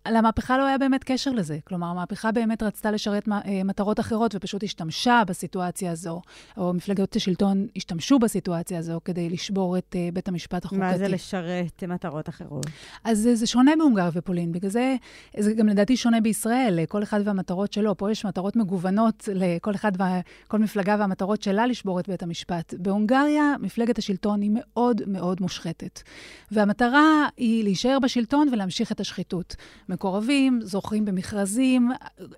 למהפכה לא היה באמת קשר לזה. כלומר, המהפכה באמת רצתה לשרת מטרות אחרות ופשוט השתמשה בסיטואציה הזו, או מפלגות השלטון השתמשו בסיטואציה הזו כדי לשבור את uh, בית המשפט החוקתי. מה זה לשרת מטרות אחרות? אז זה, זה שונה בהונגריה ופולין, בגלל זה, זה גם לדעתי שונה בישראל, כל אחד והמטרות שלו. פה יש מטרות מגוונות לכל אחד, כל מפלגה והמטרות שלה לשבור את בית המשפט. בהונגריה, מפלגת השלטון היא מאוד מאוד מושחתת. והמטרה היא להישאר בשלטון ולהמשיך את השחיתות. מקורבים, זוכים במכרזים,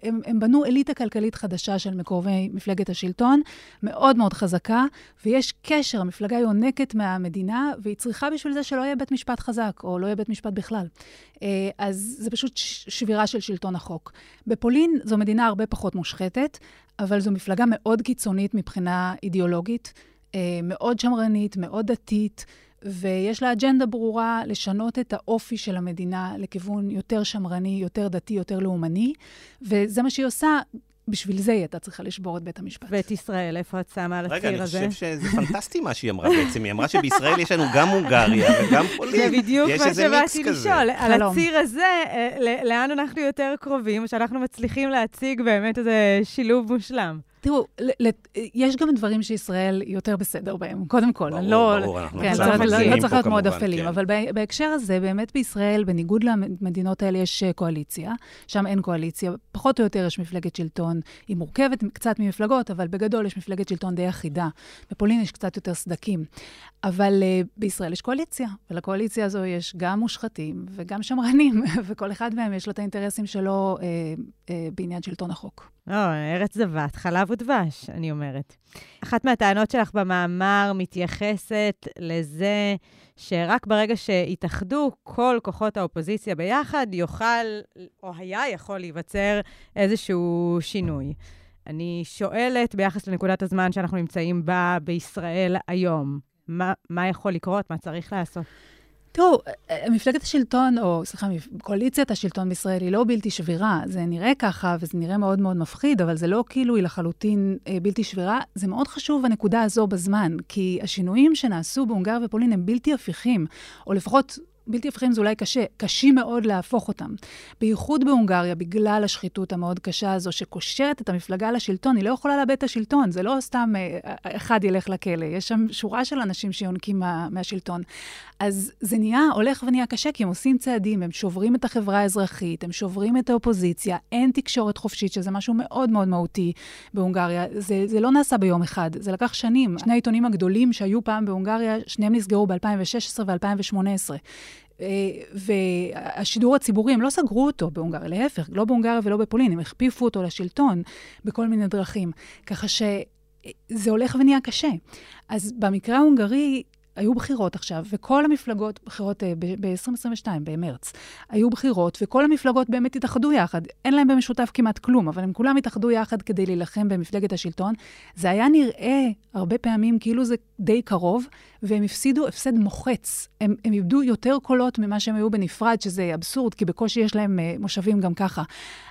הם, הם בנו אליטה כלכלית חדשה של מקורבי מפלגת השלטון, מאוד מאוד חזקה, ויש קשר, המפלגה יונקת מהמדינה, והיא צריכה בשביל זה שלא יהיה בית משפט חזק, או לא יהיה בית משפט בכלל. אז זה פשוט שבירה של שלטון החוק. בפולין זו מדינה הרבה פחות מושחתת, אבל זו מפלגה מאוד קיצונית מבחינה אידיאולוגית, מאוד שמרנית, מאוד דתית. ויש לה אג'נדה ברורה לשנות את האופי של המדינה לכיוון יותר שמרני, יותר דתי, יותר לאומני, וזה מה שהיא עושה. בשביל זה היא הייתה צריכה לשבור את בית המשפט. ואת ישראל, איפה את שמה על הציר הזה? רגע, אני חושב שזה פנטסטי מה שהיא אמרה בעצם. היא אמרה שבישראל יש לנו גם הונגריה וגם פולין. זה בדיוק מה שבאתי לשאול. על הציר הזה, לאן אנחנו יותר קרובים, שאנחנו מצליחים להציג באמת איזה שילוב מושלם. תראו, יש גם דברים שישראל יותר בסדר בהם, קודם כל. ברור, לא, ברור, אנחנו כן, עכשיו לא, לא, צריך להיות מאוד אפלים, כן. אבל בהקשר הזה, באמת בישראל, בניגוד למדינות האלה, יש אה, קואליציה, שם אין קואליציה, פחות או יותר יש מפלגת שלטון, היא מורכבת קצת ממפלגות, אבל בגדול יש מפלגת שלטון די אחידה. בפולין יש קצת יותר סדקים. אבל uh, בישראל יש קואליציה, ולקואליציה הזו יש גם מושחתים וגם שמרנים, <laughs> וכל אחד מהם יש לו את האינטרסים שלו uh, uh, בעניין שלטון החוק. לא, ארץ זבת, חלב ודבש, אני אומרת. אחת מהטענות שלך במאמר מתייחסת לזה שרק ברגע שיתאחדו כל כוחות האופוזיציה ביחד, יוכל, או היה יכול להיווצר איזשהו שינוי. אני שואלת ביחס לנקודת הזמן שאנחנו נמצאים בה בישראל היום, מה, מה יכול לקרות, מה צריך לעשות? תראו, מפלגת השלטון, או סליחה, קואליציית השלטון בישראל היא לא בלתי שבירה. זה נראה ככה, וזה נראה מאוד מאוד מפחיד, אבל זה לא כאילו היא לחלוטין אה, בלתי שבירה. זה מאוד חשוב, הנקודה הזו בזמן, כי השינויים שנעשו בהונגריה ופולין הם בלתי הפיכים, או לפחות... בלתי הפיכים זה אולי קשה, קשים מאוד להפוך אותם. בייחוד בהונגריה, בגלל השחיתות המאוד קשה הזו, שקושרת את המפלגה לשלטון, היא לא יכולה לאבד את השלטון, זה לא סתם אה, אחד ילך לכלא, יש שם שורה של אנשים שיונקים מה, מהשלטון. אז זה נהיה, הולך ונהיה קשה, כי הם עושים צעדים, הם שוברים את החברה האזרחית, הם שוברים את האופוזיציה, אין תקשורת חופשית, שזה משהו מאוד מאוד מהותי בהונגריה. זה, זה לא נעשה ביום אחד, זה לקח שנים. שני העיתונים הגדולים שהיו פעם בהונגריה, שניהם נסגרו ב-2016 ו-2018. והשידור הציבורי, הם לא סגרו אותו בהונגריה, להפך, לא בהונגריה ולא בפולין, הם הכפיפו אותו לשלטון בכל מיני דרכים. ככה שזה הולך ונהיה קשה. אז במקרה ההונגרי, היו בחירות עכשיו, וכל המפלגות, בחירות uh, ב-2022, במרץ, היו בחירות, וכל המפלגות באמת התאחדו יחד. אין להם במשותף כמעט כלום, אבל הם כולם התאחדו יחד כדי להילחם במפלגת השלטון. זה היה נראה הרבה פעמים כאילו זה די קרוב, והם הפסידו הפסד מוחץ. הם, הם איבדו יותר קולות ממה שהם היו בנפרד, שזה אבסורד, כי בקושי יש להם uh, מושבים גם ככה.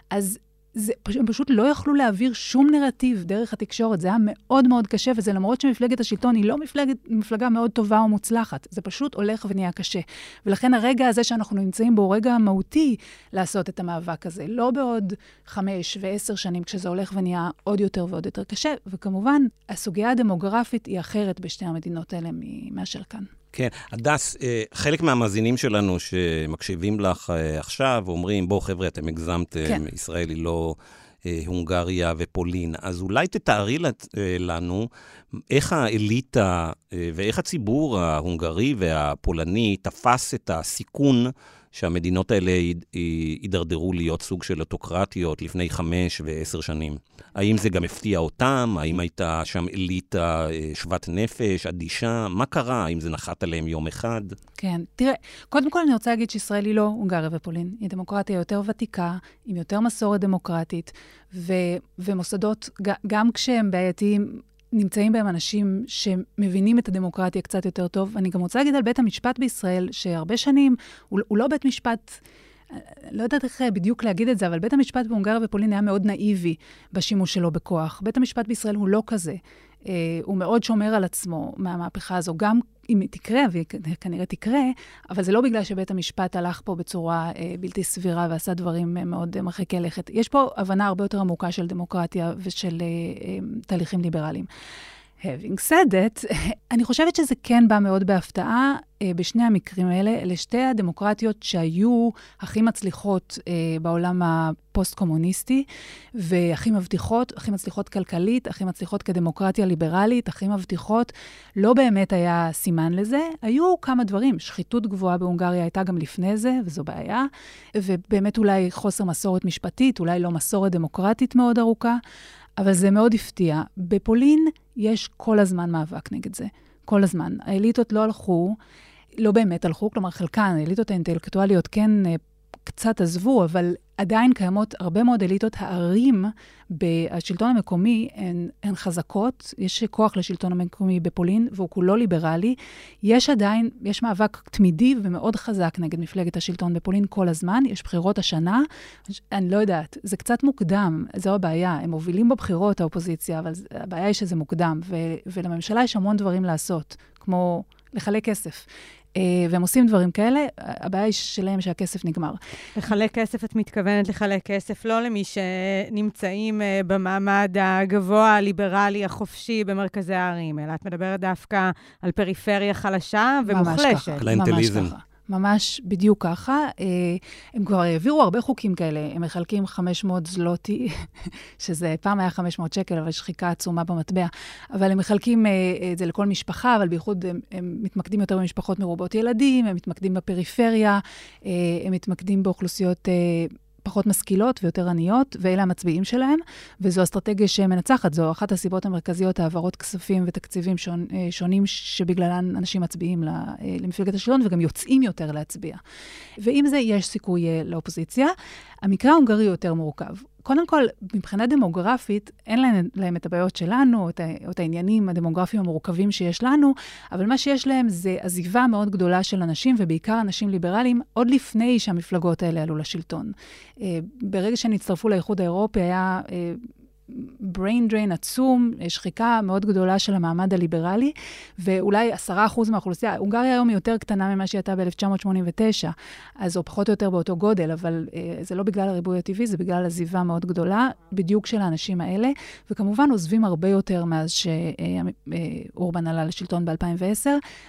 אז זה, הם פשוט לא יכלו להעביר שום נרטיב דרך התקשורת. זה היה מאוד מאוד קשה, וזה למרות שמפלגת השלטון היא לא מפלגת, מפלגה מאוד טובה או מוצלחת. זה פשוט הולך ונהיה קשה. ולכן הרגע הזה שאנחנו נמצאים בו הוא רגע מהותי לעשות את המאבק הזה. לא בעוד חמש ועשר שנים, כשזה הולך ונהיה עוד יותר ועוד יותר קשה. וכמובן, הסוגיה הדמוגרפית היא אחרת בשתי המדינות האלה מאשר כאן. כן, הדס, חלק מהמאזינים שלנו שמקשיבים לך עכשיו אומרים, בואו חבר'ה, אתם הגזמתם, כן. ישראל היא לא הונגריה ופולין. אז אולי תתארי לנו איך האליטה ואיך הציבור ההונגרי והפולני תפס את הסיכון שהמדינות האלה יידרדרו להיות סוג של אוטוקרטיות לפני חמש ועשר שנים. האם זה גם הפתיע אותם? האם הייתה שם אליטה שוות נפש, אדישה? מה קרה? האם זה נחת עליהם יום אחד? כן, תראה, קודם כל אני רוצה להגיד שישראל היא לא הונגריה ופולין. היא דמוקרטיה יותר ותיקה, עם יותר מסורת דמוקרטית, ו- ומוסדות, גם כשהם בעייתיים, נמצאים בהם אנשים שמבינים את הדמוקרטיה קצת יותר טוב. אני גם רוצה להגיד על בית המשפט בישראל, שהרבה שנים הוא, הוא לא בית משפט... לא יודעת איך בדיוק להגיד את זה, אבל בית המשפט בהונגריה ופולין היה מאוד נאיבי בשימוש שלו בכוח. בית המשפט בישראל הוא לא כזה. Uh, הוא מאוד שומר על עצמו מהמהפכה הזו, גם אם היא תקרה, והיא כנראה תקרה, אבל זה לא בגלל שבית המשפט הלך פה בצורה uh, בלתי סבירה ועשה דברים uh, מאוד uh, מרחיקי לכת. יש פה הבנה הרבה יותר עמוקה של דמוקרטיה ושל uh, uh, תהליכים ליברליים. Having said that, אני חושבת שזה כן בא מאוד בהפתעה אה, בשני המקרים האלה. אלה שתי הדמוקרטיות שהיו הכי מצליחות אה, בעולם הפוסט-קומוניסטי, והכי מבטיחות, הכי מצליחות כלכלית, הכי מצליחות כדמוקרטיה ליברלית, הכי מבטיחות. לא באמת היה סימן לזה. היו כמה דברים. שחיתות גבוהה בהונגריה הייתה גם לפני זה, וזו בעיה. ובאמת אולי חוסר מסורת משפטית, אולי לא מסורת דמוקרטית מאוד ארוכה. אבל זה מאוד הפתיע. בפולין יש כל הזמן מאבק נגד זה. כל הזמן. האליטות לא הלכו, לא באמת הלכו, כלומר, חלקן, האליטות האינטלקטואליות כן קצת עזבו, אבל עדיין קיימות הרבה מאוד אליטות. הערים בשלטון המקומי הן, הן חזקות, יש כוח לשלטון המקומי בפולין, והוא כולו ליברלי. יש עדיין, יש מאבק תמידי ומאוד חזק נגד מפלגת השלטון בפולין כל הזמן. יש בחירות השנה, אני לא יודעת, זה קצת מוקדם, זו הבעיה. הם מובילים בבחירות, האופוזיציה, אבל הבעיה היא שזה מוקדם, ו, ולממשלה יש המון דברים לעשות, כמו לחלק כסף. אה, והם עושים דברים כאלה, הבעיה היא שלהם שהכסף נגמר. לחלק כסף, את מתכוונת לחלק כסף לא למי שנמצאים אה, במעמד הגבוה, הליברלי, החופשי במרכזי הערים, אלא את מדברת דווקא על פריפריה חלשה ומוחלשת. ממש ככה, ממש ככה. ממש בדיוק ככה. אה, הם כבר העבירו הרבה חוקים כאלה. הם מחלקים 500 זלוטי, <laughs> שזה פעם היה 500 שקל, אבל שחיקה עצומה במטבע. אבל הם מחלקים אה, את זה לכל משפחה, אבל בייחוד הם, הם מתמקדים יותר במשפחות מרובות ילדים, הם מתמקדים בפריפריה, אה, הם מתמקדים באוכלוסיות פחות משכילות ויותר עניות, ואלה המצביעים שלהם, וזו אסטרטגיה שמנצחת. זו אחת הסיבות המרכזיות, העברות כספים ותקציבים שונ, אה, שונים שבגללן אנשים מצביעים אה, למפלגת השלטון וגם יוצאים יותר להצביע. ועם זה יש סיכוי אה, לאופוזיציה. המקרה ההונגרי יותר מורכב. קודם כל, מבחינה דמוגרפית, אין להם, להם את הבעיות שלנו, את, או את העניינים הדמוגרפיים המורכבים שיש לנו, אבל מה שיש להם זה עזיבה מאוד גדולה של אנשים, ובעיקר אנשים ליברליים, עוד לפני שהמפלגות האלה עלו לשלטון. אה, ברגע שהם הצטרפו לאיחוד האירופי, היה אה, brain drain עצום, שחיקה מאוד גדולה של המעמד הליברלי, ואולי עשרה אחוז מהאוכלוסייה, הונגריה היום היא יותר קטנה ממה שהיא הייתה ב-1989, אז הוא פחות או יותר באותו גודל, אבל אה, זה לא בגלל הריבוי הטבעי, זה בגלל עזיבה מאוד גדולה, בדיוק של האנשים האלה, וכמובן עוזבים הרבה יותר מאז שאורבן עלה לשלטון ב-2010,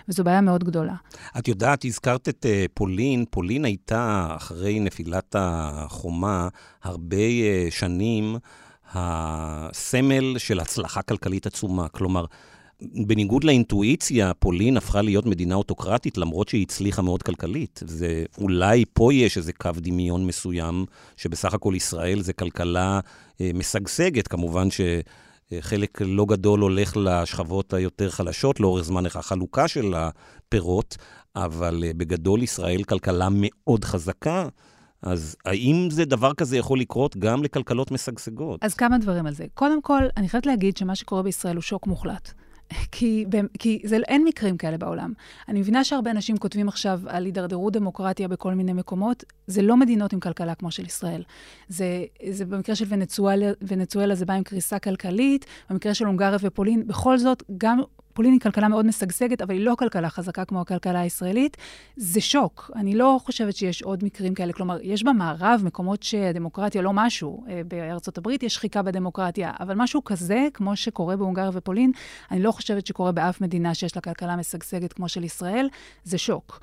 וזו בעיה מאוד גדולה. את יודעת, הזכרת את אה, פולין, פולין הייתה, אחרי נפילת החומה, הרבה אה, שנים, הסמל של הצלחה כלכלית עצומה. כלומר, בניגוד לאינטואיציה, פולין הפכה להיות מדינה אוטוקרטית, למרות שהיא הצליחה מאוד כלכלית. זה, אולי פה יש איזה קו דמיון מסוים, שבסך הכל ישראל זה כלכלה אה, משגשגת. כמובן שחלק לא גדול הולך לשכבות היותר חלשות לאורך זמן החלוקה של הפירות, אבל אה, בגדול ישראל כלכלה מאוד חזקה. אז האם זה דבר כזה יכול לקרות גם לכלכלות משגשגות? אז כמה דברים על זה. קודם כל, אני חייבת להגיד שמה שקורה בישראל הוא שוק מוחלט. <laughs> כי, כי זה, אין מקרים כאלה בעולם. אני מבינה שהרבה אנשים כותבים עכשיו על הידרדרות דמוקרטיה בכל מיני מקומות. זה לא מדינות עם כלכלה כמו של ישראל. זה, זה במקרה של ונצואלה, ונצואלה זה בא עם קריסה כלכלית, במקרה של הונגריה ופולין, בכל זאת, גם פולין היא כלכלה מאוד משגשגת, אבל היא לא כלכלה חזקה כמו הכלכלה הישראלית. זה שוק. אני לא חושבת שיש עוד מקרים כאלה. כלומר, יש במערב מקומות שהדמוקרטיה לא משהו. אה, בארצות הברית יש שחיקה בדמוקרטיה, אבל משהו כזה, כמו שקורה בהונגריה ופולין, אני לא חושבת שקורה באף מדינה שיש לה כלכלה משגשגת כמו של ישראל. זה שוק.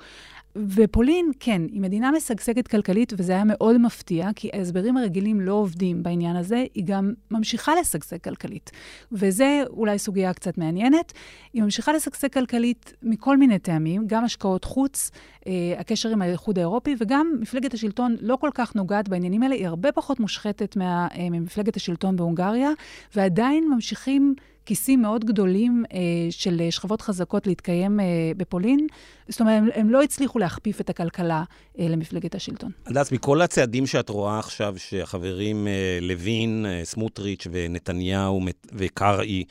ופולין, כן, היא מדינה משגשגת כלכלית, וזה היה מאוד מפתיע, כי ההסברים הרגילים לא עובדים בעניין הזה, היא גם ממשיכה לשגשג כלכלית. וזה אולי סוגיה קצת מעניינת. היא ממשיכה לשגשג כלכלית מכל מיני טעמים, גם השקעות חוץ, אה, הקשר עם האיחוד האירופי, וגם מפלגת השלטון לא כל כך נוגעת בעניינים האלה, היא הרבה פחות מושחתת מה, אה, ממפלגת השלטון בהונגריה, ועדיין ממשיכים... כיסים מאוד גדולים אה, של שכבות חזקות להתקיים אה, בפולין. זאת אומרת, הם, הם לא הצליחו להכפיף את הכלכלה אה, למפלגת השלטון. הדס, מכל הצעדים שאת רואה עכשיו, שהחברים אה, לוין, אה, סמוטריץ' ונתניהו וקרעי,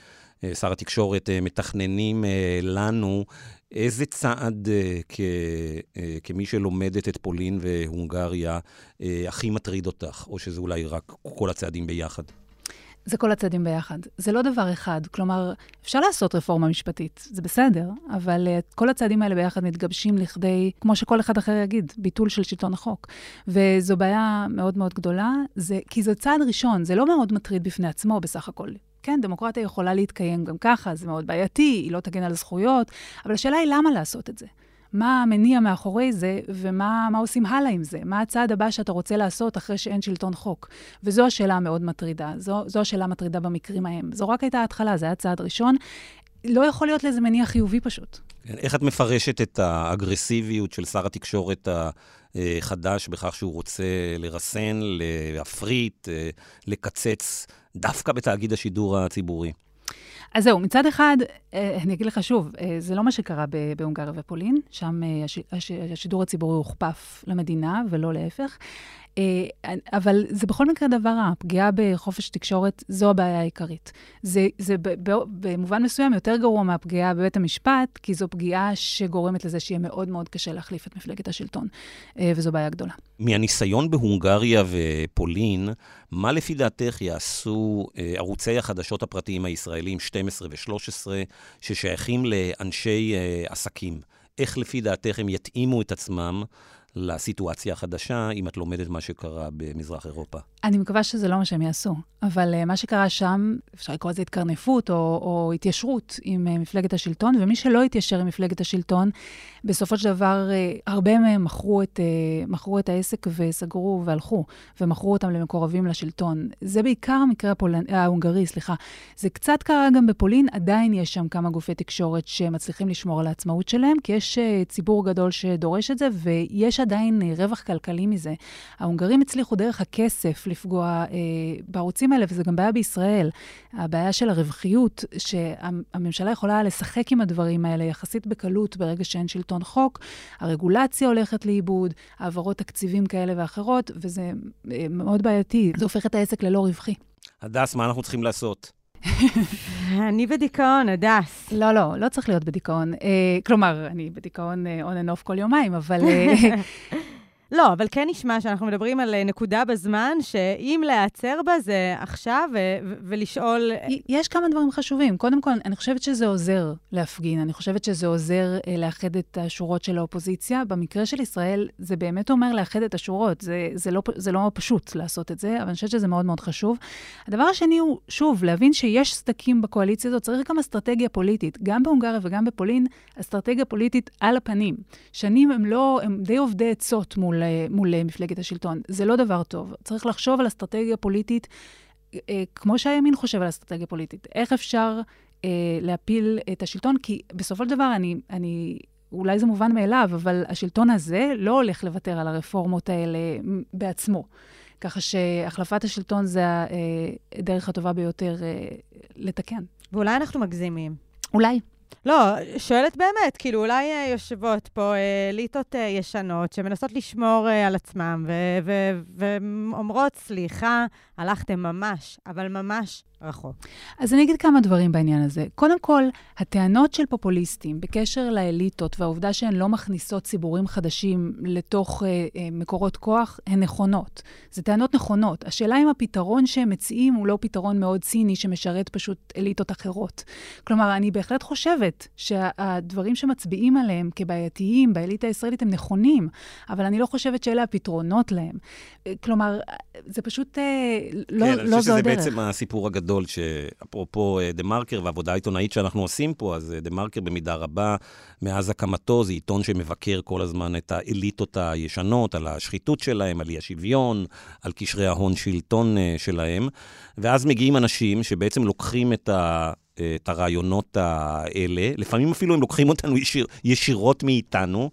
אה, שר התקשורת, אה, מתכננים אה, לנו, איזה צעד אה, כ, אה, כמי שלומדת את פולין והונגריה אה, הכי מטריד אותך, או שזה אולי רק כל הצעדים ביחד? זה כל הצעדים ביחד. זה לא דבר אחד. כלומר, אפשר לעשות רפורמה משפטית, זה בסדר, אבל uh, כל הצעדים האלה ביחד מתגבשים לכדי, כמו שכל אחד אחר יגיד, ביטול של שלטון החוק. וזו בעיה מאוד מאוד גדולה, זה, כי זה צעד ראשון, זה לא מאוד מטריד בפני עצמו בסך הכל. כן, דמוקרטיה יכולה להתקיים גם ככה, זה מאוד בעייתי, היא לא תגן על זכויות, אבל השאלה היא למה לעשות את זה. מה המניע מאחורי זה, ומה עושים הלאה עם זה? מה הצעד הבא שאתה רוצה לעשות אחרי שאין שלטון חוק? וזו השאלה המאוד מטרידה. זו, זו השאלה המטרידה במקרים ההם. זו רק הייתה ההתחלה, זה היה צעד ראשון. לא יכול להיות לזה מניע חיובי פשוט. כן, איך את מפרשת את האגרסיביות של שר התקשורת החדש בכך שהוא רוצה לרסן, להפריט, לקצץ דוווקא בתאגיד השידור הציבורי? אז זהו, מצד אחד, אה, אני אגיד לך שוב, אה, זה לא מה שקרה בהונגריה ופולין, שם אה, השידור הציבורי הוכפף למדינה ולא להפך. אה, אבל זה בכל מקרה דבר רע. פגיעה בחופש תקשורת זו הבעיה העיקרית. זה, זה במובן מסוים יותר גרוע מהפגיעה בבית המשפט, כי זו פגיעה שגורמת לזה שיהיה מאוד מאוד קשה להחליף את מפלגת השלטון, אה, וזו בעיה גדולה. מהניסיון בהונגריה ופולין, מה לפי דעתך יעשו אה, ערוצי החדשות הפרטיים הישראלים 12 ו-13, ששייכים לאנשי עסקים? איך לפי דעתך הם יתאימו את עצמם לסיטואציה החדשה, אם את לומדת מה שקרה במזרח אירופה? אני מקווה שזה לא מה שהם יעשו, אבל uh, מה שקרה שם, אפשר לקרוא לזה התקרנפות או, או התיישרות עם uh, מפלגת השלטון, ומי שלא התיישר עם מפלגת השלטון, בסופו של דבר, uh, הרבה מהם מכרו את, uh, מכרו את העסק וסגרו והלכו, ומכרו אותם למקורבים לשלטון. זה בעיקר המקרה הפולנ... ההונגרי, סליחה. זה קצת קרה גם בפולין, עדיין יש שם כמה גופי תקשורת שמצליחים לשמור על העצמאות שלהם, כי יש uh, ציבור גדול שדורש את זה, ויש עדיין uh, רווח כלכלי מזה. ההונגרים הצליחו דרך הכסף לפגוע אה, בערוצים האלה, וזה גם בעיה בישראל. הבעיה של הרווחיות, שהממשלה יכולה לשחק עם הדברים האלה יחסית בקלות ברגע שאין שלטון חוק, הרגולציה הולכת לאיבוד, העברות תקציבים כאלה ואחרות, וזה אה, מאוד בעייתי. זה הופך את העסק ללא רווחי. הדס, מה אנחנו צריכים לעשות? <laughs> אני בדיכאון, הדס. לא, לא, לא צריך להיות בדיכאון. אה, כלומר, אני בדיכאון אה, on and off כל יומיים, אבל... <laughs> אה, לא, אבל כן נשמע שאנחנו מדברים על אה, נקודה בזמן, שאם להיעצר בה זה עכשיו ו- ולשאול... יש כמה דברים חשובים. קודם כל, אני חושבת שזה עוזר להפגין, אני חושבת שזה עוזר אה, לאחד את השורות של האופוזיציה. במקרה של ישראל, זה באמת אומר לאחד את השורות. זה, זה, לא, זה לא פשוט לעשות את זה, אבל אני חושבת שזה מאוד מאוד חשוב. הדבר השני הוא, שוב, להבין שיש סדקים בקואליציה הזאת, צריך גם אסטרטגיה פוליטית. גם בהונגריה וגם בפולין, אסטרטגיה פוליטית על הפנים. שנים הם לא, הם די עובדי עצות מול מול מפלגת השלטון. זה לא דבר טוב. צריך לחשוב על אסטרטגיה פוליטית, אה, כמו שהימין חושב על אסטרטגיה פוליטית. איך אפשר אה, להפיל את השלטון? כי בסופו של דבר, אני, אני אולי זה מובן מאליו, אבל השלטון הזה לא הולך לוותר על הרפורמות האלה בעצמו. ככה שהחלפת השלטון זה הדרך הטובה ביותר לתקן. ואולי אנחנו מגזימים. אולי. לא, שואלת באמת, כאילו, אולי אה, יושבות פה אה, אליטות אה, ישנות שמנסות לשמור על עצמם ואומרות, סליחה, הלכתם ממש, אבל ממש רחוק. אז אני אגיד כמה דברים בעניין הזה. קודם כל, הטענות של פופוליסטים בקשר לאליטות והעובדה שהן לא מכניסות ציבורים חדשים לתוך אה, אה, מקורות כוח, הן נכונות. זה טענות נכונות. השאלה אם הפתרון שהם מציעים הוא לא פתרון מאוד ציני שמשרת פשוט אליטות אחרות. כלומר, אני בהחלט חושבת שהדברים שמצביעים עליהם כבעייתיים באליטה הישראלית הם נכונים, אבל אני לא חושבת שאלה הפתרונות להם. אה, כלומר, זה פשוט אה, לא, כן, לא זו הדרך. כן, אני חושב שזה בעצם הסיפור הגדול. גדול, שאפרופו אה, דה מרקר והעבודה העיתונאית שאנחנו עושים פה, אז דה מרקר במידה רבה, מאז הקמתו, זה עיתון שמבקר כל הזמן את האליטות הישנות, על השחיתות שלהם, על אי השוויון, על קשרי ההון-שלטון אה, שלהם. ואז מגיעים אנשים שבעצם לוקחים את ה... את הרעיונות האלה, לפעמים אפילו הם לוקחים אותנו ישיר, ישירות מאיתנו,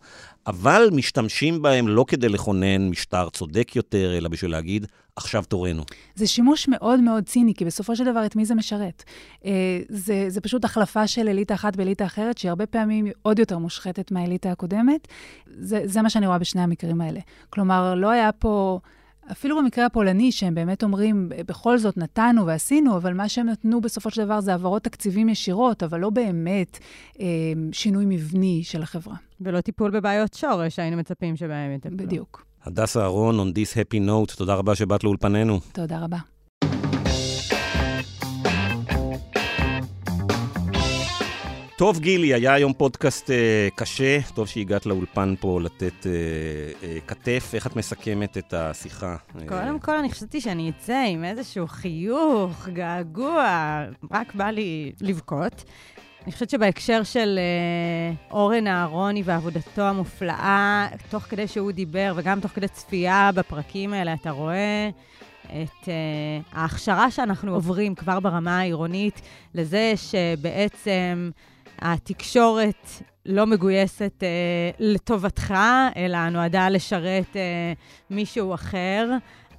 אבל משתמשים בהם לא כדי לכונן משטר צודק יותר, אלא בשביל להגיד, עכשיו תורנו. זה שימוש מאוד מאוד ציני, כי בסופו של דבר, את מי זה משרת? אה, זה, זה פשוט החלפה של אליטה אחת באליטה אחרת, שהיא הרבה פעמים עוד יותר מושחתת מהאליטה הקודמת. זה, זה מה שאני רואה בשני המקרים האלה. כלומר, לא היה פה... אפילו במקרה הפולני, שהם באמת אומרים, בכל זאת נתנו ועשינו, אבל מה שהם נתנו בסופו של דבר זה העברות תקציבים ישירות, אבל לא באמת אה, שינוי מבני של החברה. ולא טיפול בבעיות שורש שהיינו מצפים שבהם יטפלו. בדיוק. הדס אהרון, on this happy note, תודה רבה שבאת לאולפנינו. תודה רבה. טוב, גילי, היה היום פודקאסט אה, קשה. טוב שהגעת לאולפן פה לתת אה, אה, כתף. איך את מסכמת את השיחה? קודם כל, אני חשבתי שאני אצא עם איזשהו חיוך, געגוע, רק בא לי לבכות. אני חושבת שבהקשר של אה, אורן אהרוני ועבודתו המופלאה, תוך כדי שהוא דיבר וגם תוך כדי צפייה בפרקים האלה, אתה רואה את אה, ההכשרה שאנחנו עוברים כבר ברמה העירונית לזה שבעצם התקשורת לא מגויסת אה, לטובתך, אלא נועדה לשרת אה, מישהו אחר.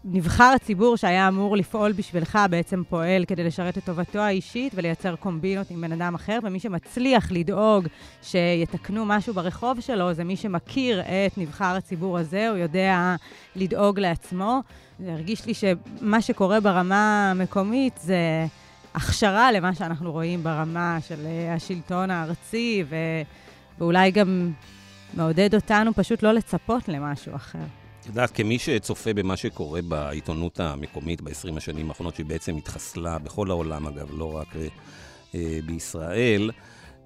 נבחר הציבור שהיה אמור לפעול בשבילך בעצם פועל כדי לשרת את טובתו האישית ולייצר קומבינות עם בן אדם אחר, ומי שמצליח לדאוג שיתקנו משהו ברחוב שלו זה מי שמכיר את נבחר הציבור הזה, הוא יודע לדאוג לעצמו. זה הרגיש לי שמה שקורה ברמה המקומית זה הכשרה למה שאנחנו רואים ברמה של אה, השלטון הארצי, ו... ואולי גם מעודד אותנו פשוט לא לצפות למשהו אחר. את יודעת, כמי שצופה במה שקורה בעיתונות המקומית ב-20 השנים האחרונות, שהיא בעצם התחסלה בכל העולם, אגב, לא רק אה, בישראל,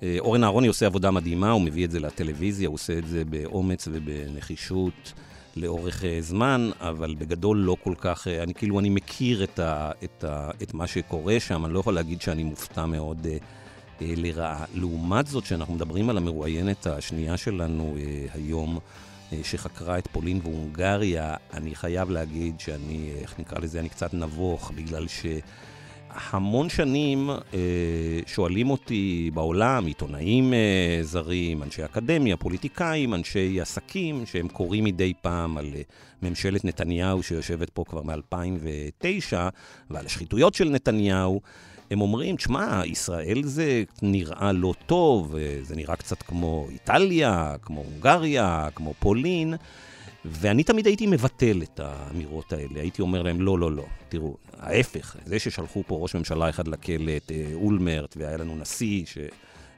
אה, אורן אהרוני עושה עבודה מדהימה, הוא מביא את זה לטלוויזיה, הוא עושה את זה באומץ ובנחישות לאורך אה, זמן, אבל בגדול לא כל כך, אה, אני כאילו, אני מכיר את, ה, את, ה, את מה שקורה שם, אני לא יכול להגיד שאני מופתע מאוד אה, אה, לרעה. לעומת זאת, כשאנחנו מדברים על המרואיינת השנייה שלנו היום, שחקרה את פולין והונגריה, אני חייב להגיד שאני, איך נקרא לזה, אני קצת נבוך, בגלל ש... המון שנים אה, שואלים אותי בעולם, עיתונאים אה, זרים, אנשי אקדמיה, פוליטיקאים, אנשי עסקים, שהם קוראים מדי פעם על אה, ממשלת נתניהו שיושבת פה כבר מ-2009, ועל השחיתויות של נתניהו. הם אומרים, תשמע, ישראל זה נראה לא טוב, אה, זה נראה קצת כמו איטליה, כמו הונגריה, כמו פולין. ואני תמיד הייתי מבטל את האמירות האלה. הייתי אומר להם, לא, לא, לא. תראו, ההפך, זה ששלחו פה ראש ממשלה אחד לכלא, את אה, אולמרט, והיה לנו נשיא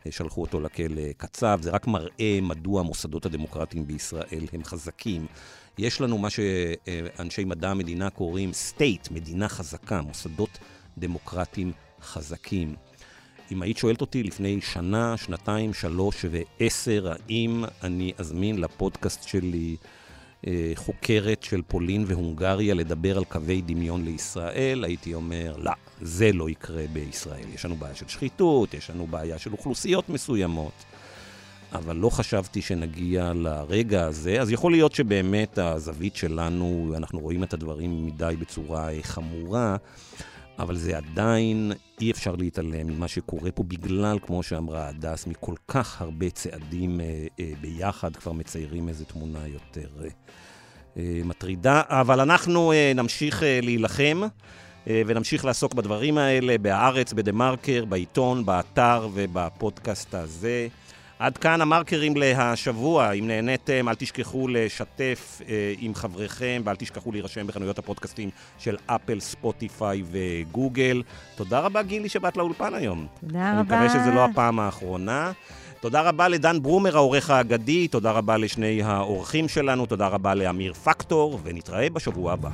ששלחו אותו לכלא קצב, זה רק מראה מדוע המוסדות הדמוקרטיים בישראל הם חזקים. יש לנו מה שאנשי מדע המדינה קוראים state, מדינה חזקה, מוסדות דמוקרטיים חזקים. אם היית שואלת אותי לפני שנה, שנתיים, שלוש ועשר, האם אני אזמין לפודקאסט שלי אה, חוקרת של פולין והונגריה לדבר על קווי דמיון לישראל, הייתי אומר, לא, זה לא יקרה בישראל. יש לנו בעיה של שחיתות, יש לנו בעיה של אוכלוסיות מסוימות, אבל לא חשבתי שנגיע לרגע הזה. אז יכול להיות שבאמת הזווית שלנו, אנחנו רואים את הדברים מדי בצורה חמורה. אבל זה עדיין, אי אפשר להתעלם ממה שקורה פה בגלל, כמו שאמרה הדס, מכל כך הרבה צעדים אה, אה, ביחד, כבר מציירים איזו תמונה יותר אה, אה, מטרידה. אבל אנחנו אה, נמשיך אה, להילחם. אה, ונמשיך לעסוק בדברים האלה בהארץ, בדה-מרקר, בעיתון, באתר ובפודקאסט הזה. עד כאן המרקרים להשבוע. אם נהניתם, אל תשכחו לשתף אה, עם חבריכם, ואל תשכחו להירשם בחנויות הפודקאסטים של אפל, ספוטיפיי וגוגל. תודה רבה, גילי, שבאת לאולפן היום. תודה אני רבה. מקווה שזה לא הפעם האחרונה. תודה רבה לדן ברומר, העורך האגדי, תודה רבה לשני האורחים שלנו, תודה רבה לאמיר פקטור, ונתראה בשבוע הבא.